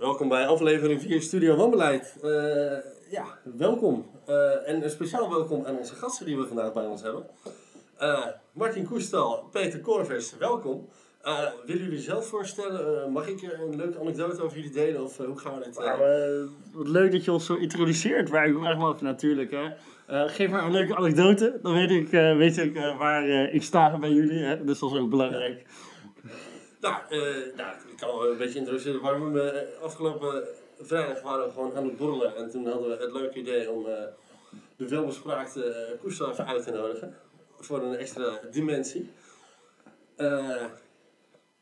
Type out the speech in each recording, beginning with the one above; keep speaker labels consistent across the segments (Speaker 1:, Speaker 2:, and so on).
Speaker 1: Welkom bij aflevering 4 Studio Wanbeleid. Uh, ja, welkom. Uh, en een speciaal welkom aan onze gasten die we vandaag bij ons hebben. Uh, Martin Koestal, Peter Corvers, welkom. willen jullie zelf voorstellen? mag ik een leuke anekdote over jullie delen? Of hoe gaan we dit?
Speaker 2: Nou, wat leuk dat je ons zo introduceert. Waar ik echt wel natuurlijk. Hè. geef maar een leuke anekdote, dan weet ik, weet ik waar ik sta bij jullie. Hè. Dus dat is ook belangrijk.
Speaker 1: Nou, nou, kan een beetje introduceren waarom we eh, afgelopen vrijdag waren we gewoon aan het borrelen. En toen hadden we het leuke idee om uh, de welbespraakte uh, eh, uit te nodigen. Voor een extra dimensie.
Speaker 3: Uh,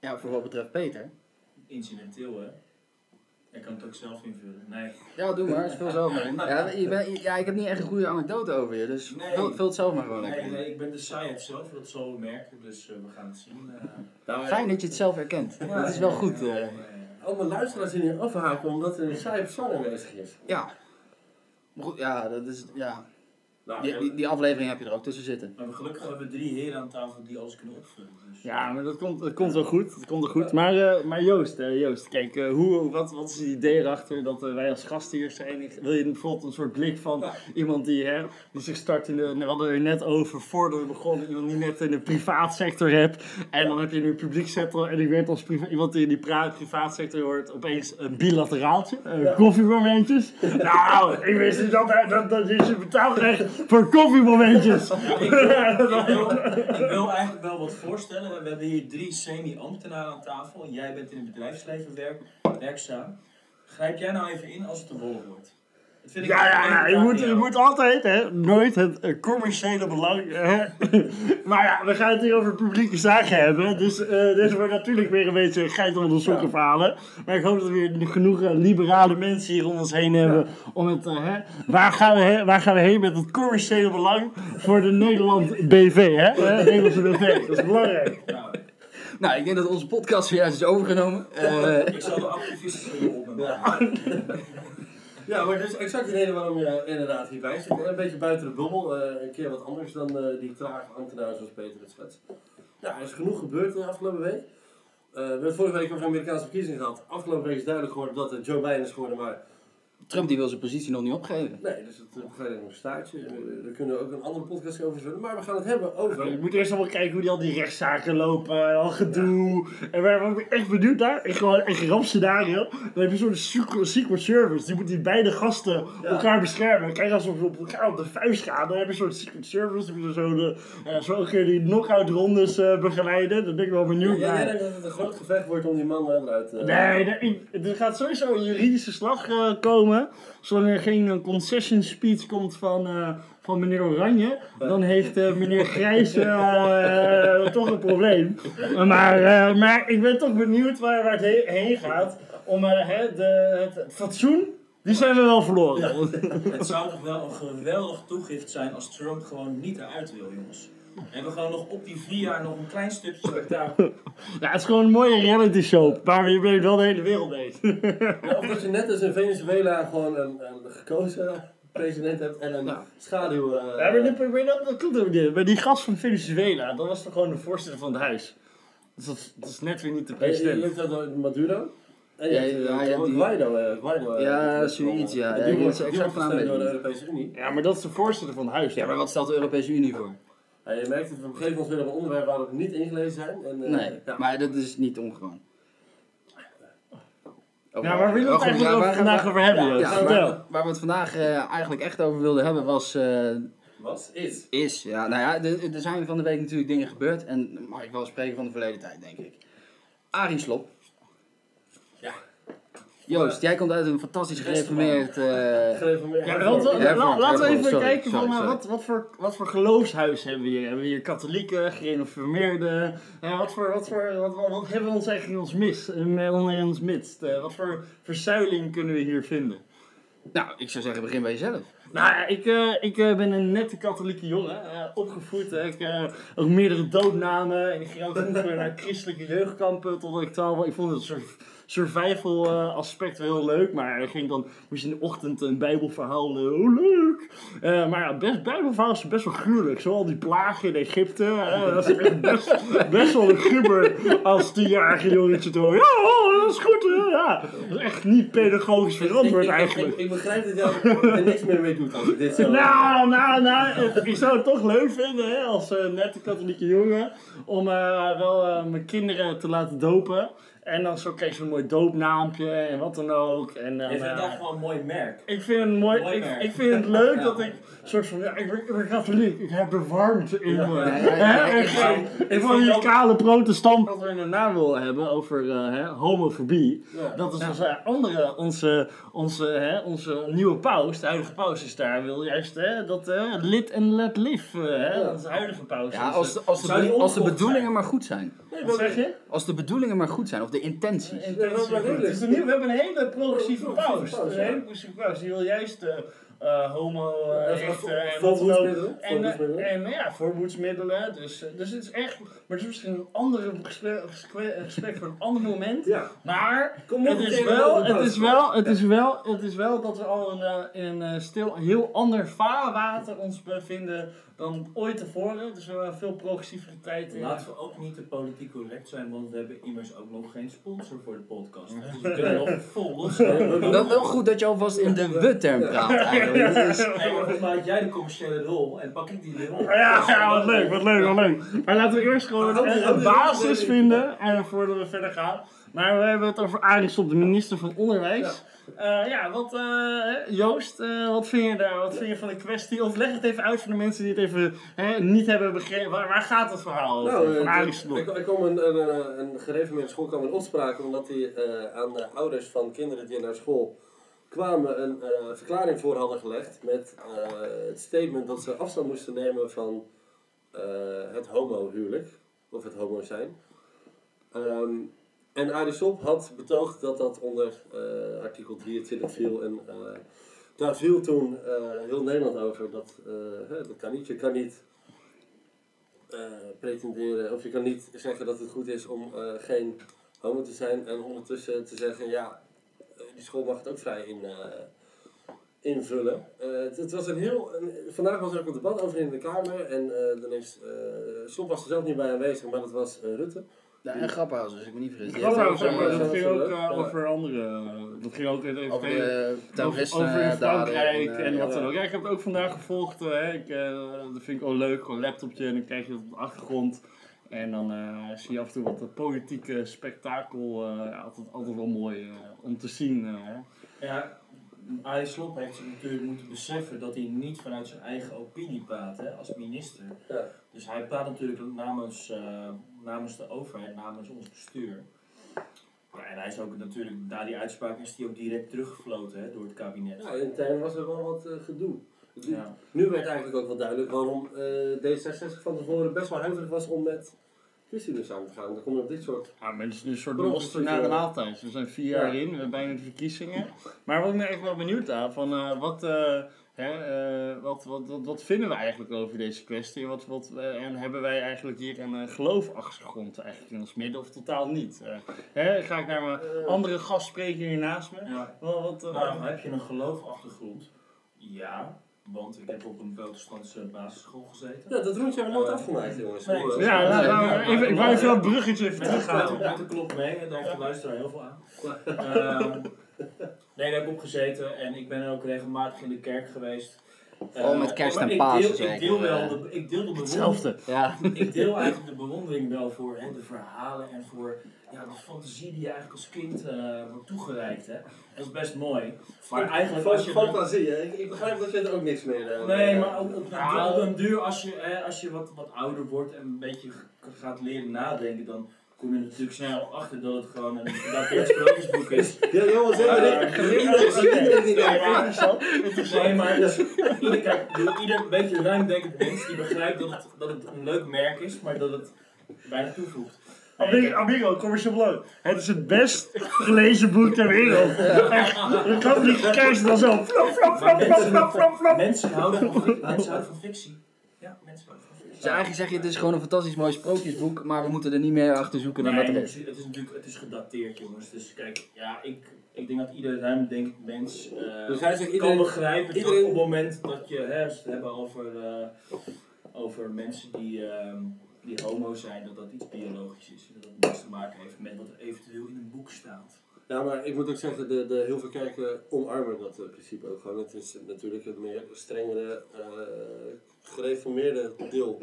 Speaker 3: ja, voor wat betreft Peter.
Speaker 4: Incidenteel, hè? Ik kan het ook zelf invullen. Nee.
Speaker 3: Ja, doe maar. Speel zelf maar in. Ja, je bent, ja, ik heb niet echt een goede anekdote over je, dus nee, vul, vul, het zelf maar gewoon.
Speaker 4: Nee, nee, ik ben de saaiheid zelf, dat zal we merken, dus uh, we gaan het zien. Uh,
Speaker 3: nou, Fijn dat je het zelf herkent. Ja, dat is wel goed. Uh.
Speaker 1: Alle luisteraars in hier afhaken omdat er een saaie persoon aanwezig is.
Speaker 3: Ja. Maar goed, ja, dat is, ja. Nou, die, die, die, aflevering heb je er ook tussen zitten.
Speaker 4: Maar gelukkig hebben we drie heren aan tafel die alles kunnen opvullen. Dus.
Speaker 2: Ja, maar dat komt, dat komt wel goed. Dat komt wel goed. Maar, uh, maar Joost, uh, Joost, kijk, uh, hoe, wat, wat is het idee erachter dat wij als gasten hier zijn? Wil je bijvoorbeeld een soort blik van iemand die, hè, die zich start in de. We hadden er net over voordat we begonnen, iemand die net in de privaatsector hebt. En dan heb je nu een publieksector. En ik weet als priva iemand die in die privaatsector hoort, opeens een bilateraaltje, koffiemomentjes. nou, ik wist niet dat, dat, dat je betaalrecht voor koffiemomentjes.
Speaker 4: ik, wil, ik, wil, eigenlijk wel wat voorstellen. We hebben hier drie semi-ambtenaren aan tafel. Jij bent in het bedrijfsleven werk, werkzaam. Grijp jij nou even in als het te wollen wordt?
Speaker 2: Ja, ja, ja, je moet, je moet altijd, hè, nooit het uh, commerciële belang. Hè. maar ja, we gaan het hier over publieke zaken hebben. Dus uh, dit wordt natuurlijk weer een beetje geit onder de sokken verhalen. Maar ik hoop dat we weer genoeg uh, liberale mensen hier om ons heen hebben. Om het, hè, waar, gaan we, hè, waar gaan we heen met het commerciële belang voor de Nederland BV, hè? Nederlandse BV, dat is belangrijk.
Speaker 3: Nou, ik denk dat onze podcast weer is overgenomen.
Speaker 4: ik zal de activisten opnemen.
Speaker 1: Ja, maar dus exact de reden waarom je inderdaad hierbij zit. Een beetje buiten de bubbel. Uh, een keer wat anders dan uh, die trage ambtenaren zoals Peter het schetst. Ja, er is genoeg gebeurd de afgelopen week. Uh, we hebben vorige week over de Amerikaanse verkiezingen gehad. Afgelopen week is duidelijk geworden dat Joe Biden is geworden, maar
Speaker 3: Trump die wil zijn positie nog niet opgeven.
Speaker 1: Nee, dus het gaat nog een staartje. Daar kunnen we ook een andere podcast over zullen. Maar we gaan het hebben over...
Speaker 2: Je moet eerst nog wel kijken hoe die al die rechtszaken lopen. Al gedoe. En waar ben ik echt benieuwd naar? Ik gewoon een ramp scenario. Dan heb je zo'n secret service. Die moet die beide gasten elkaar beschermen. Kijk, als ze op elkaar op de vuist gaan. Dan heb je een soort secret service. Die zo, de, zo keer die knock-out rondes uh, begeleiden. Dan ben ik wel benieuwd
Speaker 1: ja, naar. Jij denkt dat het een groot gevecht wordt om die man eruit... Uh,
Speaker 2: nee, nee, er gaat sowieso een juridische slag komen zolang er geen concession speech komt van, uh, van meneer Oranje, dan heeft uh, meneer Grijs uh, toch een probleem. Maar, maar ik ben toch benieuwd waar, waar het heen gaat. Om de, het, fatsoen die zijn we wel verloren.
Speaker 4: Het zou toch wel een geweldig toegift zijn als Trump gewoon niet eruit wil, jongens. En we gewoon nog op die vier jaar nog een klein stukje spektakel.
Speaker 2: Ja, het is gewoon een mooie reality show. Maar je bent wel de hele wereld.
Speaker 1: Ja, of dat je net als in Venezuela gewoon een, een gekozen president hebt en een schaduw. Uh,
Speaker 2: ja, maar dat, dat klopt ook niet. Maar die gast van Venezuela, dat was toch gewoon de voorzitter van het huis. Dus dat, dat is net weer niet de president.
Speaker 1: Lukt dat door Maduro?
Speaker 3: En ja, ja, ja, die... Guaido, Guaido, ja, zoiets, ja. Die wordt exact van
Speaker 1: door de Europese Unie.
Speaker 2: Ja, maar dat is de voorzitter van het huis.
Speaker 3: Ja, maar wat stelt de Europese Unie voor?
Speaker 1: Ja, je merkt dat we op een gegeven moment weer een onderwerp waar we niet ingelezen zijn. En,
Speaker 3: uh, nee, ja. maar dat is niet ongewoon.
Speaker 2: Ja, waar willen we het eigenlijk over vandaag over hebben? Ja,
Speaker 3: ja, waar, waar, we het vandaag uh, eigenlijk echt over wilden hebben was... Uh,
Speaker 1: was? Is?
Speaker 3: Is, ja. Nou ja, er zijn van de week natuurlijk dingen gebeurd. En mag ik wel spreken van de verleden tijd, denk ik. Arie Slop Joost, jij komt uit een fantastisch gereformeerd... Uh...
Speaker 2: gereformeerd. Ja, laten we even kijken van uh, wat, wat, voor, wat voor geloofshuis hebben we hier. Hebben we hier katholieken, gereformeerden? Ja, wat, voor, wat, voor, wat, wat, hebben we ons eigenlijk in ons, mis, in ons midst? Uh, wat voor verzuiling kunnen we hier vinden?
Speaker 3: Nou, ik zou zeggen, begin bij jezelf.
Speaker 2: Nou ja, ik, uh, ik uh, ben een nette katholieke jongen, uh, opgevoed. ik ook meerdere doodnamen. En ik ging ook vroeger naar christelijke jeugdkampen totdat ik 12 Ik vond het een soort survival eh, aspect wel heel leuk. Maar hij ging dan, moest je in de ochtend een bijbelverhaal, eh, oh leuk. Eh, maar ja, best, bijbelverhaal is best wel gruwelijk. Zoal die plagen in Egypte. eh, dat is echt best, best wel een gubber als tienjarige jongetje te horen. Ja, oh, dat is goed. ja. Dat is echt niet pedagogisch verantwoord
Speaker 1: ik, ik,
Speaker 2: eigenlijk.
Speaker 1: Ik, ik begrijp dat jij er niks meer mee doet als dit zo...
Speaker 2: Nou, nou, nou, ik zou het toch leuk vinden hè, als eh, nette katholieke jongen om eh, wel eh, mijn kinderen te laten dopen. En dan zo kreeg ze een mooi doopnaampje en wat dan ook. En, dan,
Speaker 4: Je vindt het
Speaker 2: eh,
Speaker 4: wel een mooi merk.
Speaker 2: ik vind het mooi,
Speaker 4: Mooi
Speaker 2: ik,
Speaker 4: merk.
Speaker 2: ik vind het leuk
Speaker 4: Ja.
Speaker 2: dat ik soort van, ja, ik ben, ik ben katholiek, ik heb de warmte in me.
Speaker 3: Ik-
Speaker 2: van die kale protestant wat we daarna willen hebben over eh, hè, homofobie.
Speaker 1: Ja.
Speaker 2: Dat is onze andere, onze, onze, hè, onze nieuwe paus, de huidige paus is daar, wil juist hè, dat eh, lit en let live, hè, dat is de huidige paus.
Speaker 3: Ja, als, de- als, de, als de bedoelingen
Speaker 4: zijn?
Speaker 3: maar goed zijn.
Speaker 1: Nee,
Speaker 2: wat zeg je?
Speaker 3: Als de bedoelingen maar goed zijn, of de intenties.
Speaker 2: Intentie
Speaker 1: maar
Speaker 2: goed.
Speaker 1: redelijk.
Speaker 2: Het is een nieuw- we hebben een hele progressieve paus.
Speaker 1: paus,
Speaker 2: Een hele progressieve paus. Die wil juist eh, eh, homo, eh, rechten en
Speaker 1: voorboedsmiddelen.
Speaker 2: En,
Speaker 1: Voorboedsmiddelen.
Speaker 2: en ja, voorboedsmiddelen. Dus, dus het is echt, maar het is misschien een andere gesprek, gesprek, voor een ander moment.
Speaker 1: Ja.
Speaker 2: Maar
Speaker 1: Kom op,
Speaker 2: het is, wel, het, is wel, het, is wel, het is wel dat we al in, in een stil, heel ander vaarwater ons bevinden dan ooit tevoren. Dus we hebben veel progressiviteit in.
Speaker 4: Laten we ook niet te politiek correct zijn, want we hebben immers ook nog geen sponsor voor de podcast. Dus we kunnen nog vol.
Speaker 3: Wel, wel goed dat je alvast in de we-term praat eigenlijk.
Speaker 4: Hey, volgens mij had jij de commerciële rol en pak ik die rol.
Speaker 2: Ja, ja, wat leuk, wat leuk, wat leuk. Maar laten we eerst gewoon een, basis vinden en voordat we verder gaan. Maar we hebben het over Aris op de minister van Onderwijs. Ja, ja wat, eh, Joost, eh, wat, vind je daar, wat vind je van de kwestie? Of leg het even uit voor de mensen die het even hè, niet hebben begrepen. Waar, waar gaat het verhaal over?
Speaker 1: Nou,
Speaker 2: van
Speaker 1: eh, ik, ik kwam een, een, een, een gereformeerde school kwam in opspraak omdat hij eh, aan de ouders van kinderen die naar school kwamen een eh, verklaring voor hadden gelegd met eh, het statement dat ze afstand moesten nemen van eh, het homohuwelijk, of het homo zijn. Ehm, en Arisop had betoogd dat dat onder eh, artikel 23 viel en eh, daar viel toen eh, heel Nederland over. Dat, dat kan niet. Je kan niet pretenderen, of je kan niet zeggen dat het goed is om geen homo te zijn en ondertussen te zeggen, ja, die school mag het ook vrij in, invullen. Het, was een heel, vandaag was er ook een debat over in de Kamer en eh, dan is, Soep was er zelf niet bij aanwezig, maar dat was Rutte.
Speaker 3: Ja, en Grappenhuis, als ik me niet vergis.
Speaker 2: Was
Speaker 3: ook,
Speaker 2: ook,
Speaker 3: eh,
Speaker 2: dat ging ook eh,
Speaker 1: Ja.
Speaker 2: over andere. eh, Dat ging ook even
Speaker 3: over de
Speaker 2: over,
Speaker 3: terroristen
Speaker 2: over in Frankrijk
Speaker 3: en,
Speaker 2: en,
Speaker 3: eh,
Speaker 2: wat
Speaker 3: ja.
Speaker 2: dan ook. Ja, ik heb het ook vandaag gevolgd. eh, hè. ik, eh, dat vind ik wel leuk. Gewoon een laptopje en dan krijg je dat op de achtergrond. En dan eh, zie je af en toe wat eh, politieke spektakel. eh, altijd, altijd wel mooi eh, om te zien. eh, hè.
Speaker 4: Ja, Arie Slob heeft zich natuurlijk moeten beseffen dat hij niet vanuit zijn eigen opinie praat hè, als minister.
Speaker 1: Ja.
Speaker 4: Dus hij praat natuurlijk namens, eh, namens de overheid, namens ons bestuur. Ja, en hij is ook natuurlijk, na die uitspraak is hij ook direct teruggefloten hè, door het kabinet.
Speaker 1: Ja, intern was er wel wat eh, gedoe.
Speaker 4: Ja.
Speaker 1: Nu werd eigenlijk ook wel duidelijk waarom eh, D66 van tevoren best wel huiverig was om met ChristenUnie samen te gaan. Dan kom je op dit soort...
Speaker 2: Ja, nu een soort monster na de maaltijd. We zijn vier jaar
Speaker 1: Ja.
Speaker 2: in, we hebben bijna de verkiezingen. Maar wat ik me echt wel benieuwd naar, van eh, wat, eh, hè, eh, wat, wat, wat, wat vinden we eigenlijk over deze kwestie? Wat, wat, eh, en hebben wij eigenlijk hier een uh, geloofachtergrond eigenlijk in ons midden of totaal niet? Eh, hè, ga ik naar mijn andere gastspreker hier naast me?
Speaker 4: Ja.
Speaker 2: Wat, wat, eh,
Speaker 4: Nou, heb je een geloofachtergrond? Ja, want ik heb op een protestantse basisschool gezeten.
Speaker 1: Ja, dat rondje hebben we nooit afgemaakt, jongens.
Speaker 4: Nee,
Speaker 1: eh,
Speaker 2: ja, nou, nou, even, ik wou even dat bruggetje even terughalen.
Speaker 4: met, de klok mee, en de luisteraar heel veel aan. Nee, daar heb ik op gezeten en ik ben ook regelmatig in de kerk geweest.
Speaker 3: Vooral
Speaker 4: Eh,
Speaker 3: met kerst en
Speaker 4: ik
Speaker 3: Pasen
Speaker 4: deel- Ik deel, wel
Speaker 3: eh.
Speaker 4: de, ik deel de bewondering,
Speaker 2: Hetzelfde.
Speaker 3: Ja.
Speaker 4: ik deel eigenlijk de bewondering wel voor hè, de verhalen en voor ja, de fantasie die je eigenlijk als kind eh, wordt toegereikt. Hè. Dat is best mooi. Maar eigenlijk als je... dan-
Speaker 1: Fantasie, hè? Ik, ik begrijp dat je er ook niks meer... eh,
Speaker 4: Nee, maar op, op, een duur, als je, hè, als je wat, wat ouder wordt en een beetje gaat leren nadenken, dan kom je natuurlijk snel achter dat het gewoon een gedateerd sprookjesboek is.
Speaker 1: Ja, jongens.
Speaker 4: Nee, maar dus, ieder, kijk, ik bedoel, ieder een beetje ruimdenkend mens die begrijpt dat het, dat het een leuk merk is, maar dat het weinig toevoegt.
Speaker 2: Amigo, amigo, commercial blow. Het is het best gelezen boek ter wereld. Echt, de katholieke kerst dan zo. Flop, flop,
Speaker 4: Maar
Speaker 2: flop, flop, flop, flop, flop.
Speaker 4: Mensen houden van, fic- mensen houden van fictie. Ja, mensen houden van fictie.
Speaker 3: Dus eigenlijk zeg je, het is gewoon een fantastisch mooi sprookjesboek, maar we moeten er niet meer achter zoeken dan
Speaker 4: Nee,
Speaker 3: dat er
Speaker 4: het
Speaker 3: is.
Speaker 4: het is natuurlijk het is gedateerd, jongens. Dus kijk, ja, ik, ik denk dat ieder ruimdenkend mens
Speaker 1: Dus hij zegt
Speaker 4: kan begrijpen
Speaker 1: iedereen-
Speaker 4: dat op het moment dat je hè, het hebben over, eh, over mensen die, ehm, die homo zijn, dat dat iets biologisch is. Dat dat niets te maken heeft met wat er eventueel in een boek staat.
Speaker 1: Ja, maar ik moet ook zeggen, de, de, heel veel kerken omarmen dat eh, principe ook gewoon. Het is natuurlijk het meer strengere, eh, gereformeerde deel.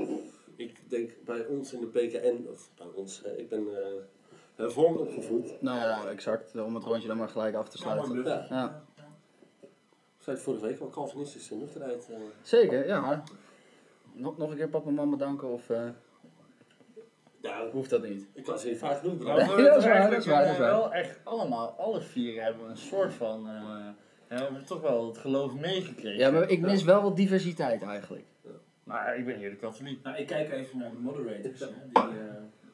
Speaker 1: Ik denk bij ons in de PKN, of bij ons, hè, ik ben eh hervormd opgevoed.
Speaker 3: Nou ja, exact. Om het rondje dan maar gelijk af te sluiten.
Speaker 1: Ja.
Speaker 3: Ja.
Speaker 1: Ik zei het vorige week al, Calvinistische nuchterheid. eh.
Speaker 3: Zeker, ja. Nog, nog een keer papa en mama bedanken of eh,
Speaker 1: ja,
Speaker 3: hoeft dat niet?
Speaker 1: ik kan ze niet vaak genoeg
Speaker 2: we
Speaker 3: Ja,
Speaker 2: hebben
Speaker 3: dat is waar,
Speaker 2: eigenlijk
Speaker 3: dat is waar, dat is waar.
Speaker 2: wel echt allemaal, alle vier hebben een soort van, eh, ja, we hebben toch wel het geloof meegekregen.
Speaker 3: Ja, maar ik mis wel wat diversiteit eigenlijk.
Speaker 2: Maar ik ben hier de katholiek.
Speaker 4: Nou, ik kijk even naar de moderators. Hè, die, eh,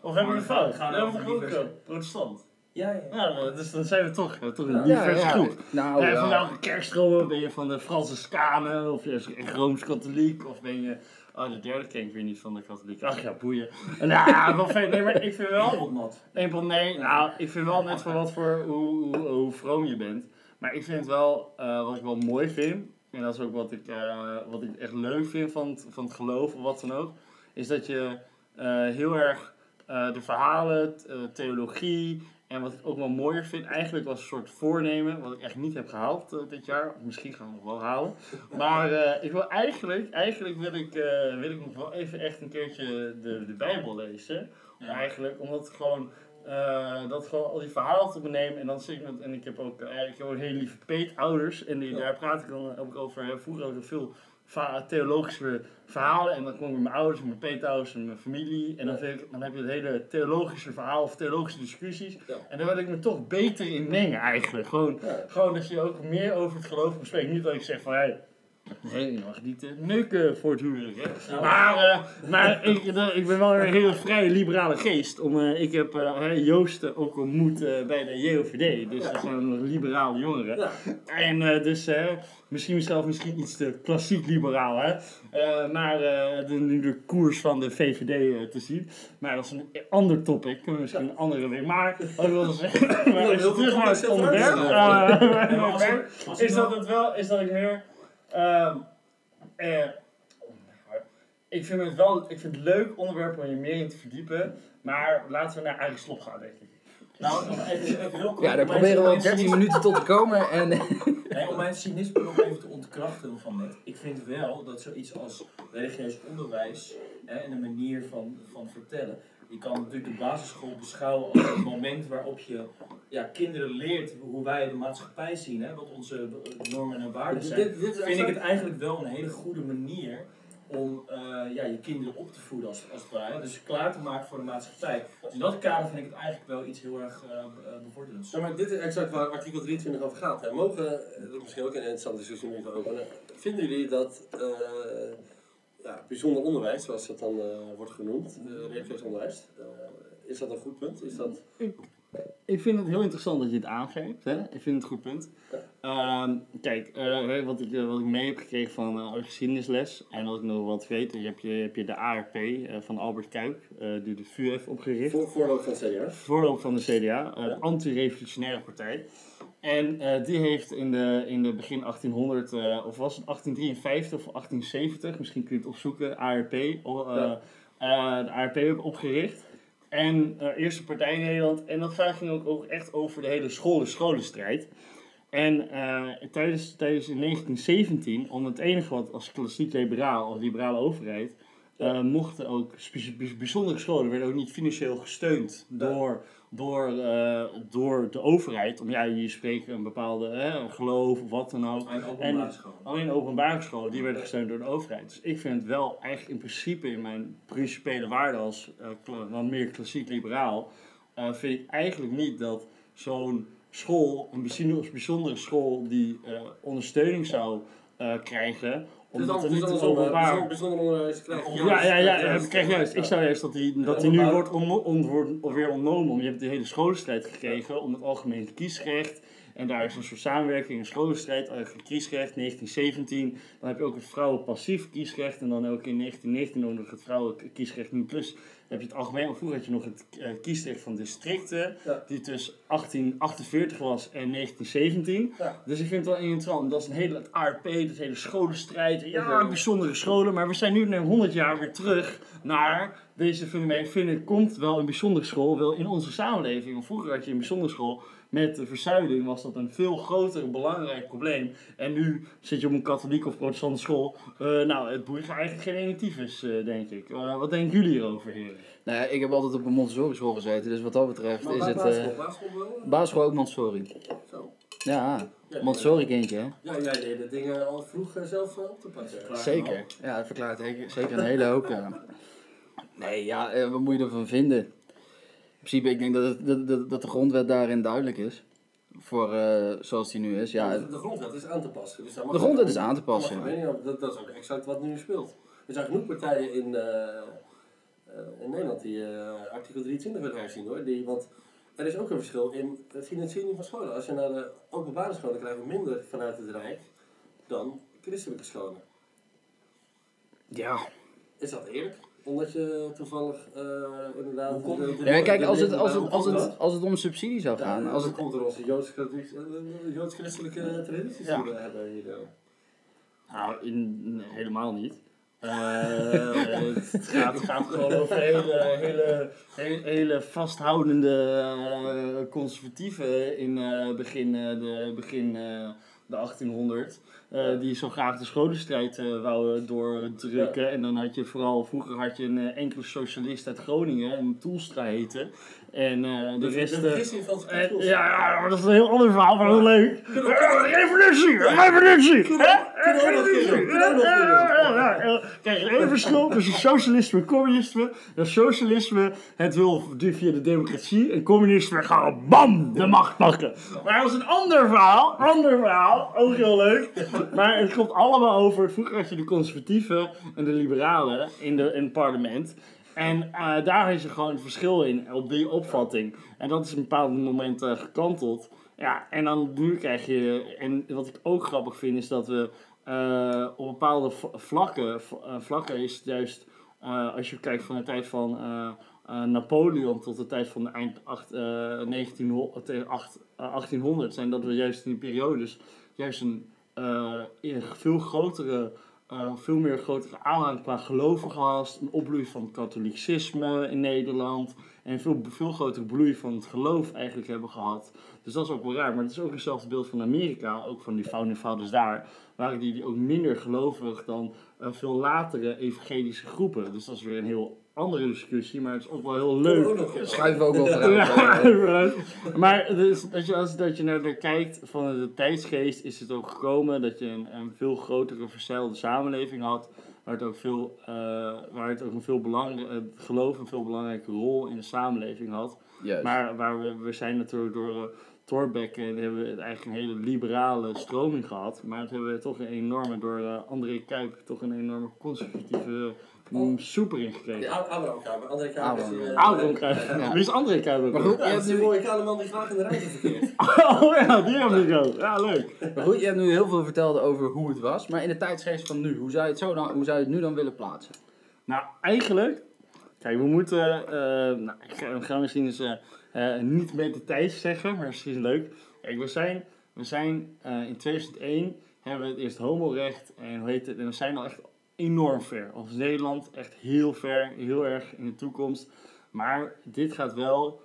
Speaker 2: Of hebben we een fout?
Speaker 4: Gaan
Speaker 2: We hebben
Speaker 4: diverse-
Speaker 2: eh, protestant?
Speaker 4: ja, ja.
Speaker 2: Ja, nou, dus dan zijn we toch, eh, toch een
Speaker 3: Ja,
Speaker 2: diverse
Speaker 3: ja.
Speaker 2: groep.
Speaker 3: Nou,
Speaker 2: Ja, van welke kerkstromen ben je van de Franciscanen of je echt Rooms-Katholiek of ben je... Oh, de derde ken ik weer niet van de katholiek. Ach ja, boeien. Nou, wel fijn. Nee, maar ik vind wel...
Speaker 4: Appelmat.
Speaker 2: Nee, van nee, nou, ik vind wel net van wat voor hoe, hoe, hoe vroom je bent. Maar ik vind wel, eh, wat ik wel mooi vind, en dat is ook wat ik, eh, wat ik echt leuk vind van het, van het geloof of wat dan ook, is dat je eh, heel erg eh, de verhalen, theologie en wat ik ook wel mooier vind, eigenlijk als een soort voornemen, wat ik echt niet heb gehaald eh, dit jaar, misschien gaan we nog wel halen. Maar ik wil eigenlijk, eigenlijk wil ik, wil ik nog wel even echt een keertje de, de Bijbel lezen.
Speaker 4: Ja.
Speaker 2: Eigenlijk, omdat het gewoon, eh, dat gewoon al die verhalen te benemen. En dan zit ik met, en ik heb ook, eh, heb ook hele lieve peetouders. En die, daar praat ik dan ook over, vroeger ook veel theologische verhalen. En dan kom ik met mijn ouders en mijn peetouders en mijn familie. En dan, ik, dan heb je het hele theologische verhaal of theologische discussies.
Speaker 1: Ja.
Speaker 2: En daar wil ik me toch beter in mengen eigenlijk. Gewoon,
Speaker 1: Ja.
Speaker 2: gewoon dat je ook meer over het geloof bespreekt. Niet dat ik zeg van, hey, nee, je mag niet eh, neuken voor het huwelijk. Hè.
Speaker 4: Nou,
Speaker 2: Maar, eh, maar ik, de- ik ben wel een hele vrij liberale geest. Om, eh, ik heb eh, hè, Joost eh, ook ontmoet eh, bij de JOVD. Dus dat zijn een liberale jongeren.
Speaker 1: Ja.
Speaker 2: En eh, dus eh, misschien mezelf misschien iets te klassiek liberaal. Hè? Eh, maar eh, de, nu de koers van de VVD eh, te zien. Maar dat is een ander topic. Misschien een andere week. Maar wat ik wilde zeggen. maar als je
Speaker 1: heel veel
Speaker 2: terug naar het onderwerp. eh,
Speaker 4: Ja,
Speaker 2: is
Speaker 4: nou-
Speaker 2: dat het wel, is dat ik meer, ehm, eh, ik vind het wel, ik vind het leuk onderwerp om je meer in te verdiepen, maar laten we naar eigen slop gaan, denk ik.
Speaker 4: Nou, even, even heel kort.
Speaker 3: Ja, daar proberen we
Speaker 4: om
Speaker 3: al
Speaker 4: mijn
Speaker 3: 13
Speaker 4: cynisme-
Speaker 3: minuten tot te komen en...
Speaker 4: Nee, om mijn cynisme nog even te ontkrachten van net. Ik vind wel dat zoiets als religieus onderwijs hè, en een manier van, van vertellen. Je kan natuurlijk de basisschool beschouwen als een moment waarop je ja, kinderen leert hoe wij de maatschappij zien, hè, wat onze normen en waarden zijn.
Speaker 1: Dit, dit is
Speaker 4: vind ik het eigenlijk wel een hele goede manier om eh, ja, je kinderen op te voeden als, als het ware. Dus klaar te maken voor de maatschappij. Dus in dat kader vind ik het eigenlijk wel iets heel erg eh, bevorderends.
Speaker 1: Ja, maar dit is exact waar artikel 23 over gaat. Hè. Mogen, dat is misschien ook een interessante discussie te openen. Vinden jullie dat ja, bijzonder onderwijs, zoals dat dan eh, wordt genoemd, religieus onderwijs, eh, is dat een goed punt? Is dat...
Speaker 2: Ik vind het heel interessant dat je het aangeeft. Hè? Ik vind het een goed punt. Ehm, kijk, eh, wat, ik, eh, wat ik mee heb gekregen van uh, geschiedenisles en wat ik nog wat weet, je hebt je, heb je de ARP eh, van Albert Kuip, eh, die de VU heeft opgericht.
Speaker 1: Voor, voorloop van CDA.
Speaker 2: Voorloop van de CDA, eh, de anti-revolutionaire partij. En eh, die heeft in de, in de begin 1800, eh, of was het 1853 of 1870, misschien kun je het opzoeken, ARP, eh, de ARP opgericht. En eerste partij in Nederland. En dat ging ook, ook echt over de hele scholen-scholenstrijd. En tijdens, tijdens in 1917, om het enige wat als klassiek liberaal, als liberale overheid, mochten ook bijzondere scholen werden ook niet financieel gesteund door, door, eh, door de overheid. Om ja, je spreekt een bepaalde hè, geloof of wat dan ook.
Speaker 4: Openbare.
Speaker 2: Alleen openbare scholen, die werden gesteund door de overheid. Dus ik vind het wel eigenlijk in principe in mijn principiële waarde als eh, wat meer klassiek liberaal, eh, vind ik eigenlijk niet dat zo'n school, een bijzondere, school die ondersteuning zou krijgen,
Speaker 1: Dus
Speaker 2: omdat
Speaker 1: dan,
Speaker 2: er
Speaker 1: dus
Speaker 2: niet
Speaker 1: dan
Speaker 2: een
Speaker 1: is het
Speaker 2: openbaar...
Speaker 1: bijzonder, onderwijs
Speaker 2: Ja, ja, ja,
Speaker 1: juist-
Speaker 2: ja, krijg juist. Ik zou juist dat die, dat die nu wordt, onno- on, wordt weer ontnomen. Want je hebt de hele scholenstrijd gekregen om het algemeen kiesrecht. En daar is een soort samenwerking, een scholenstrijd, eigenlijk kiesrecht, 1917. Dan heb je ook het vrouwenpassief kiesrecht. En dan ook in 1919 ook nog het vrouwenkiesrecht nu plus. Heb je het algemeen, vroeger had je nog het eh, kiesrecht van districten.
Speaker 1: Ja.
Speaker 2: Die tussen 1848 was en 1917.
Speaker 1: Ja.
Speaker 2: Dus ik vind het wel interessant. Dat is een hele, het ARP, dat hele scholenstrijd. Ja, bijzondere scholen. Maar we zijn nu na 100 jaar weer terug naar deze fenomeen. Ik vind het komt wel een bijzondere school wel in onze samenleving. Want vroeger had je een bijzondere school. Met de verzuiling was dat een veel groter, belangrijk probleem. En nu zit je op een katholiek of protestantse school. Eh, nou, het boeit eigenlijk geen ene tyfus, eh, denk ik. Wat denken jullie hierover, heren?
Speaker 3: Nou ja, ik heb altijd op een Montessori school gezeten, dus wat dat betreft
Speaker 1: Maar
Speaker 3: is het...
Speaker 1: basisschool,
Speaker 3: eh
Speaker 1: basisschool
Speaker 3: basisschool ook Montessori.
Speaker 1: Zo.
Speaker 3: Ja,
Speaker 1: Ja,
Speaker 3: Montessori kindje, hè?
Speaker 1: Ja, jij deed de dingen al vroeg eh, zelf eh, op te pakken.
Speaker 3: Zeker. Ja, dat verklaart zeker- zeker een hele hoop. Ja. Nee, ja, eh, wat moet je ervan vinden? In principe, ik denk dat, het, dat, dat, dat de grondwet daarin duidelijk is. Voor eh, zoals die nu is. Ja,
Speaker 1: de, de grondwet is aan te passen. Dus daar mag
Speaker 3: de grondwet is aan te passen. ja.
Speaker 1: Dat, dat is ook exact wat nu speelt. Er zijn genoeg partijen in, in Nederland die eh, artikel 23 willen herzien hoor. Die, want er is ook een verschil in de financiering van scholen. Als je naar de openbare scholen krijgt minder vanuit het Rijk dan christelijke scholen.
Speaker 3: Ja.
Speaker 1: Is dat eerlijk? Omdat je toevallig eh, inderdaad...
Speaker 4: Hoe komt-
Speaker 1: de- de-
Speaker 3: Ja, kijk, als het, als het, als het, als het om subsidie zou gaan,
Speaker 1: Ja,
Speaker 3: als het,
Speaker 1: komt er onze Joods-christelijke Joods christelijke tradities
Speaker 2: Ja.
Speaker 1: die we hebben hier. eh.
Speaker 2: Nou, in, helemaal niet. Eh, het gaat, gaat gewoon over hele, hele, hele, hele vasthoudende eh, conservatieven in eh, begin, de, begin de 1800. eh, die zo graag de scholenstrijd eh wouden doordrukken. En dan had je vooral, vroeger had je een enkele socialist uit Groningen, een Toelstra heette. En de
Speaker 1: De
Speaker 2: rest...
Speaker 1: schools.
Speaker 2: ja, ja, dat is een heel ander verhaal, maar heel leuk. Revolutie! Revolutie! Kijk, één verschil tussen socialisme en communisme. Dat socialisme, het wil via de democratie. En communisme gaan bam, de macht pakken. Maar dat is een ander verhaal. Ander verhaal. Ook heel leuk. Maar het komt allemaal over. Vroeger had je de conservatieven en de liberalen in, de, in het parlement. En eh, daar is er gewoon een verschil in, op die opvatting. En dat is op een bepaald moment eh, gekanteld. Ja, en dan nu krijg je, en wat ik ook grappig vind, is dat we eh, op bepaalde vlakken, eh, vlakken is het juist, eh, als je kijkt van de tijd van Napoleon tot de tijd van de eind acht, eh, 1900, tegen acht- eh, 1800, zijn dat we juist in die periodes juist een veel grotere, veel meer grotere aanhang qua geloven gehad, een opbloei van het katholicisme in Nederland en veel, veel grotere bloei van het geloof eigenlijk hebben gehad. Dus dat is ook wel raar. Maar het is ook hetzelfde beeld van Amerika, ook van die founding fathers daar. Waren die, die ook minder gelovig dan eh, veel latere evangelische groepen. Dus dat is weer een heel andere discussie, maar het is ook wel heel leuk.
Speaker 1: Ook nog, ja.
Speaker 3: schuiven we ook wel vooruit.
Speaker 2: Ja,
Speaker 3: eh.
Speaker 2: maar dus, als, je, als dat je naar, naar kijkt van de tijdsgeest, is het ook gekomen dat je een, een veel grotere verzeilde samenleving had. Waar het ook, veel, eh, waar het ook een veel belangrijk, het geloof een veel belangrijke rol in de samenleving had.
Speaker 3: Juist.
Speaker 2: Maar waar we, we zijn natuurlijk door uh, Thorbecke hebben we eigenlijk een hele liberale stroming gehad. Maar dat hebben we toch een enorme, door eh, André Kuip, toch een enorme conservatieve mm, soeper ingekregen.
Speaker 1: Ja, Abraham Kuiper. André Kuiper is die... eh,
Speaker 2: Abraham Kuip.
Speaker 3: Ja.
Speaker 2: Wie is André Kuip?
Speaker 3: Maar goed,
Speaker 1: Ja,
Speaker 3: je hebt nu,
Speaker 1: mooie kale man die graag in de ruimte verkeert.
Speaker 2: Oh ja, die hebben we zo. Ja, leuk.
Speaker 3: maar goed, je hebt nu heel veel verteld over hoe het was. Maar in de tijdsgeest van nu, hoe zou je het, zo dan, hoe zou je het nu dan willen plaatsen?
Speaker 2: Nou, eigenlijk, kijk, we moeten, eh, nou, ik ga, we gaan misschien eens eh, eh, niet met de tijd zeggen, maar misschien leuk. Kijk, we zijn, we zijn eh, in 2001 hebben we het eerst homorecht en hoe heet het, en we zijn al echt enorm ver. Als Nederland echt heel ver, heel erg in de toekomst. Maar dit gaat wel,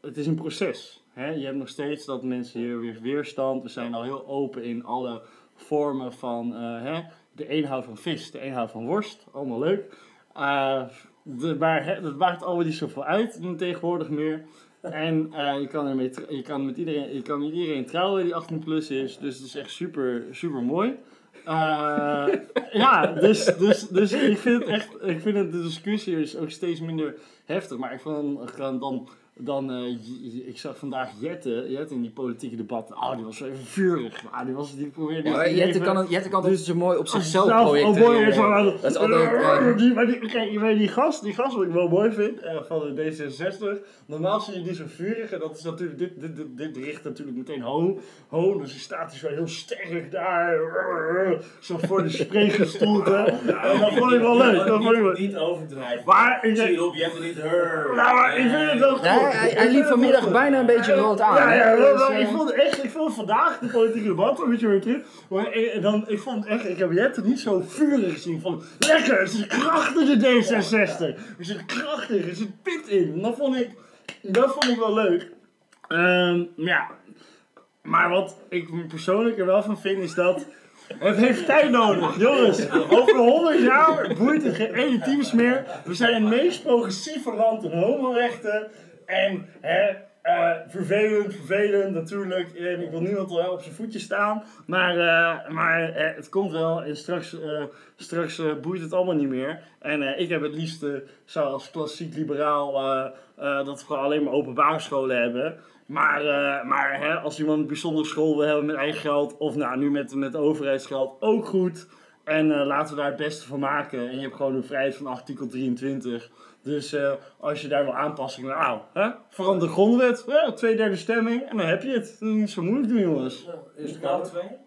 Speaker 2: het is een proces. Hè? Je hebt nog steeds dat mensen hier weer weerstand. We zijn al heel open in alle vormen van, eh, hè? de een houdt van vis, de een houdt van worst. Allemaal leuk. Eh, dat maakt allemaal niet zoveel uit tegenwoordig meer. En eh, je, kan ermee, je, kan met iedereen, je kan met iedereen trouwen die 18 plus is. Dus het is echt super, super mooi. Eh, ja, dus, dus, dus ik vind echt, ik vind de discussie is ook steeds minder heftig. Maar ik dan, dan dan, eh, J- ik zag vandaag Jette, Jette in die politieke debatten. Oh, die was zo even vurig. Maar die was, die probeerde
Speaker 3: maar Jette
Speaker 2: even-
Speaker 3: kan, het, Jette kan het
Speaker 2: Dus-
Speaker 3: zo mooi op zichzelf
Speaker 2: Zelf- oh, mooi,
Speaker 3: projecteren.
Speaker 2: is wel-
Speaker 3: Dat is altijd... eh,
Speaker 2: die, maar die, kijk, weet die gast, die gast wat ik wel mooi vind, eh, van de D66. Normaal zie je die zo vurig en dat is natuurlijk, dit, dit, dit, dit richt natuurlijk meteen ho, ho. Dus die staat dus wel heel sterk daar, zo voor de spreekgestoelte. En dat vond ik wel leuk, dat vond ik wel
Speaker 4: Niet, niet overdrijven.
Speaker 2: Maar ik
Speaker 4: zie je op, je hebt er niet
Speaker 2: nou, maar ik vind het wel goed.
Speaker 3: Hij, hij liep vanmiddag bijna een beetje rood aan.
Speaker 2: Ja,
Speaker 3: Dus,
Speaker 2: wel,
Speaker 3: eh,
Speaker 2: ik vond echt, ik vond vandaag de politieke debat een beetje weer terug. Maar ik, dan, ik vond echt, ik heb Jette niet zo vurig gezien van, lekker, het is krachtig de D66. Er zit krachtig, er zit pit in. Dat vond ik, dat vond ik wel leuk. Ehm, ja, maar wat ik persoonlijk er wel van vind is dat het heeft tijd nodig. Jongens, over 100 jaar boeit het geen ene teams meer. We zijn het meest progressieve land in homorechten. En hè, eh, vervelend, vervelend natuurlijk. En ik wil niemand wel op zijn voetje staan. Maar, eh, maar eh, het komt wel. En straks, eh, straks eh, boeit het allemaal niet meer. En eh, ik heb het liefst, eh, zoals klassiek liberaal, eh, eh, dat we alleen maar openbare scholen hebben. Maar, eh, maar hè, als iemand een bijzondere school wil hebben met eigen geld, of nou nu met, met overheidsgeld, ook goed. En eh, laten we daar het beste van maken. En je hebt gewoon de vrijheid van artikel 23. Dus eh, als je daar wil aanpassingen, nou, hè, verander de grondwet, hè, twee derde stemming, en dan heb je het. Niet zo moeilijk doen, jongens.
Speaker 1: Ja, Eerste
Speaker 4: Is het nou twee?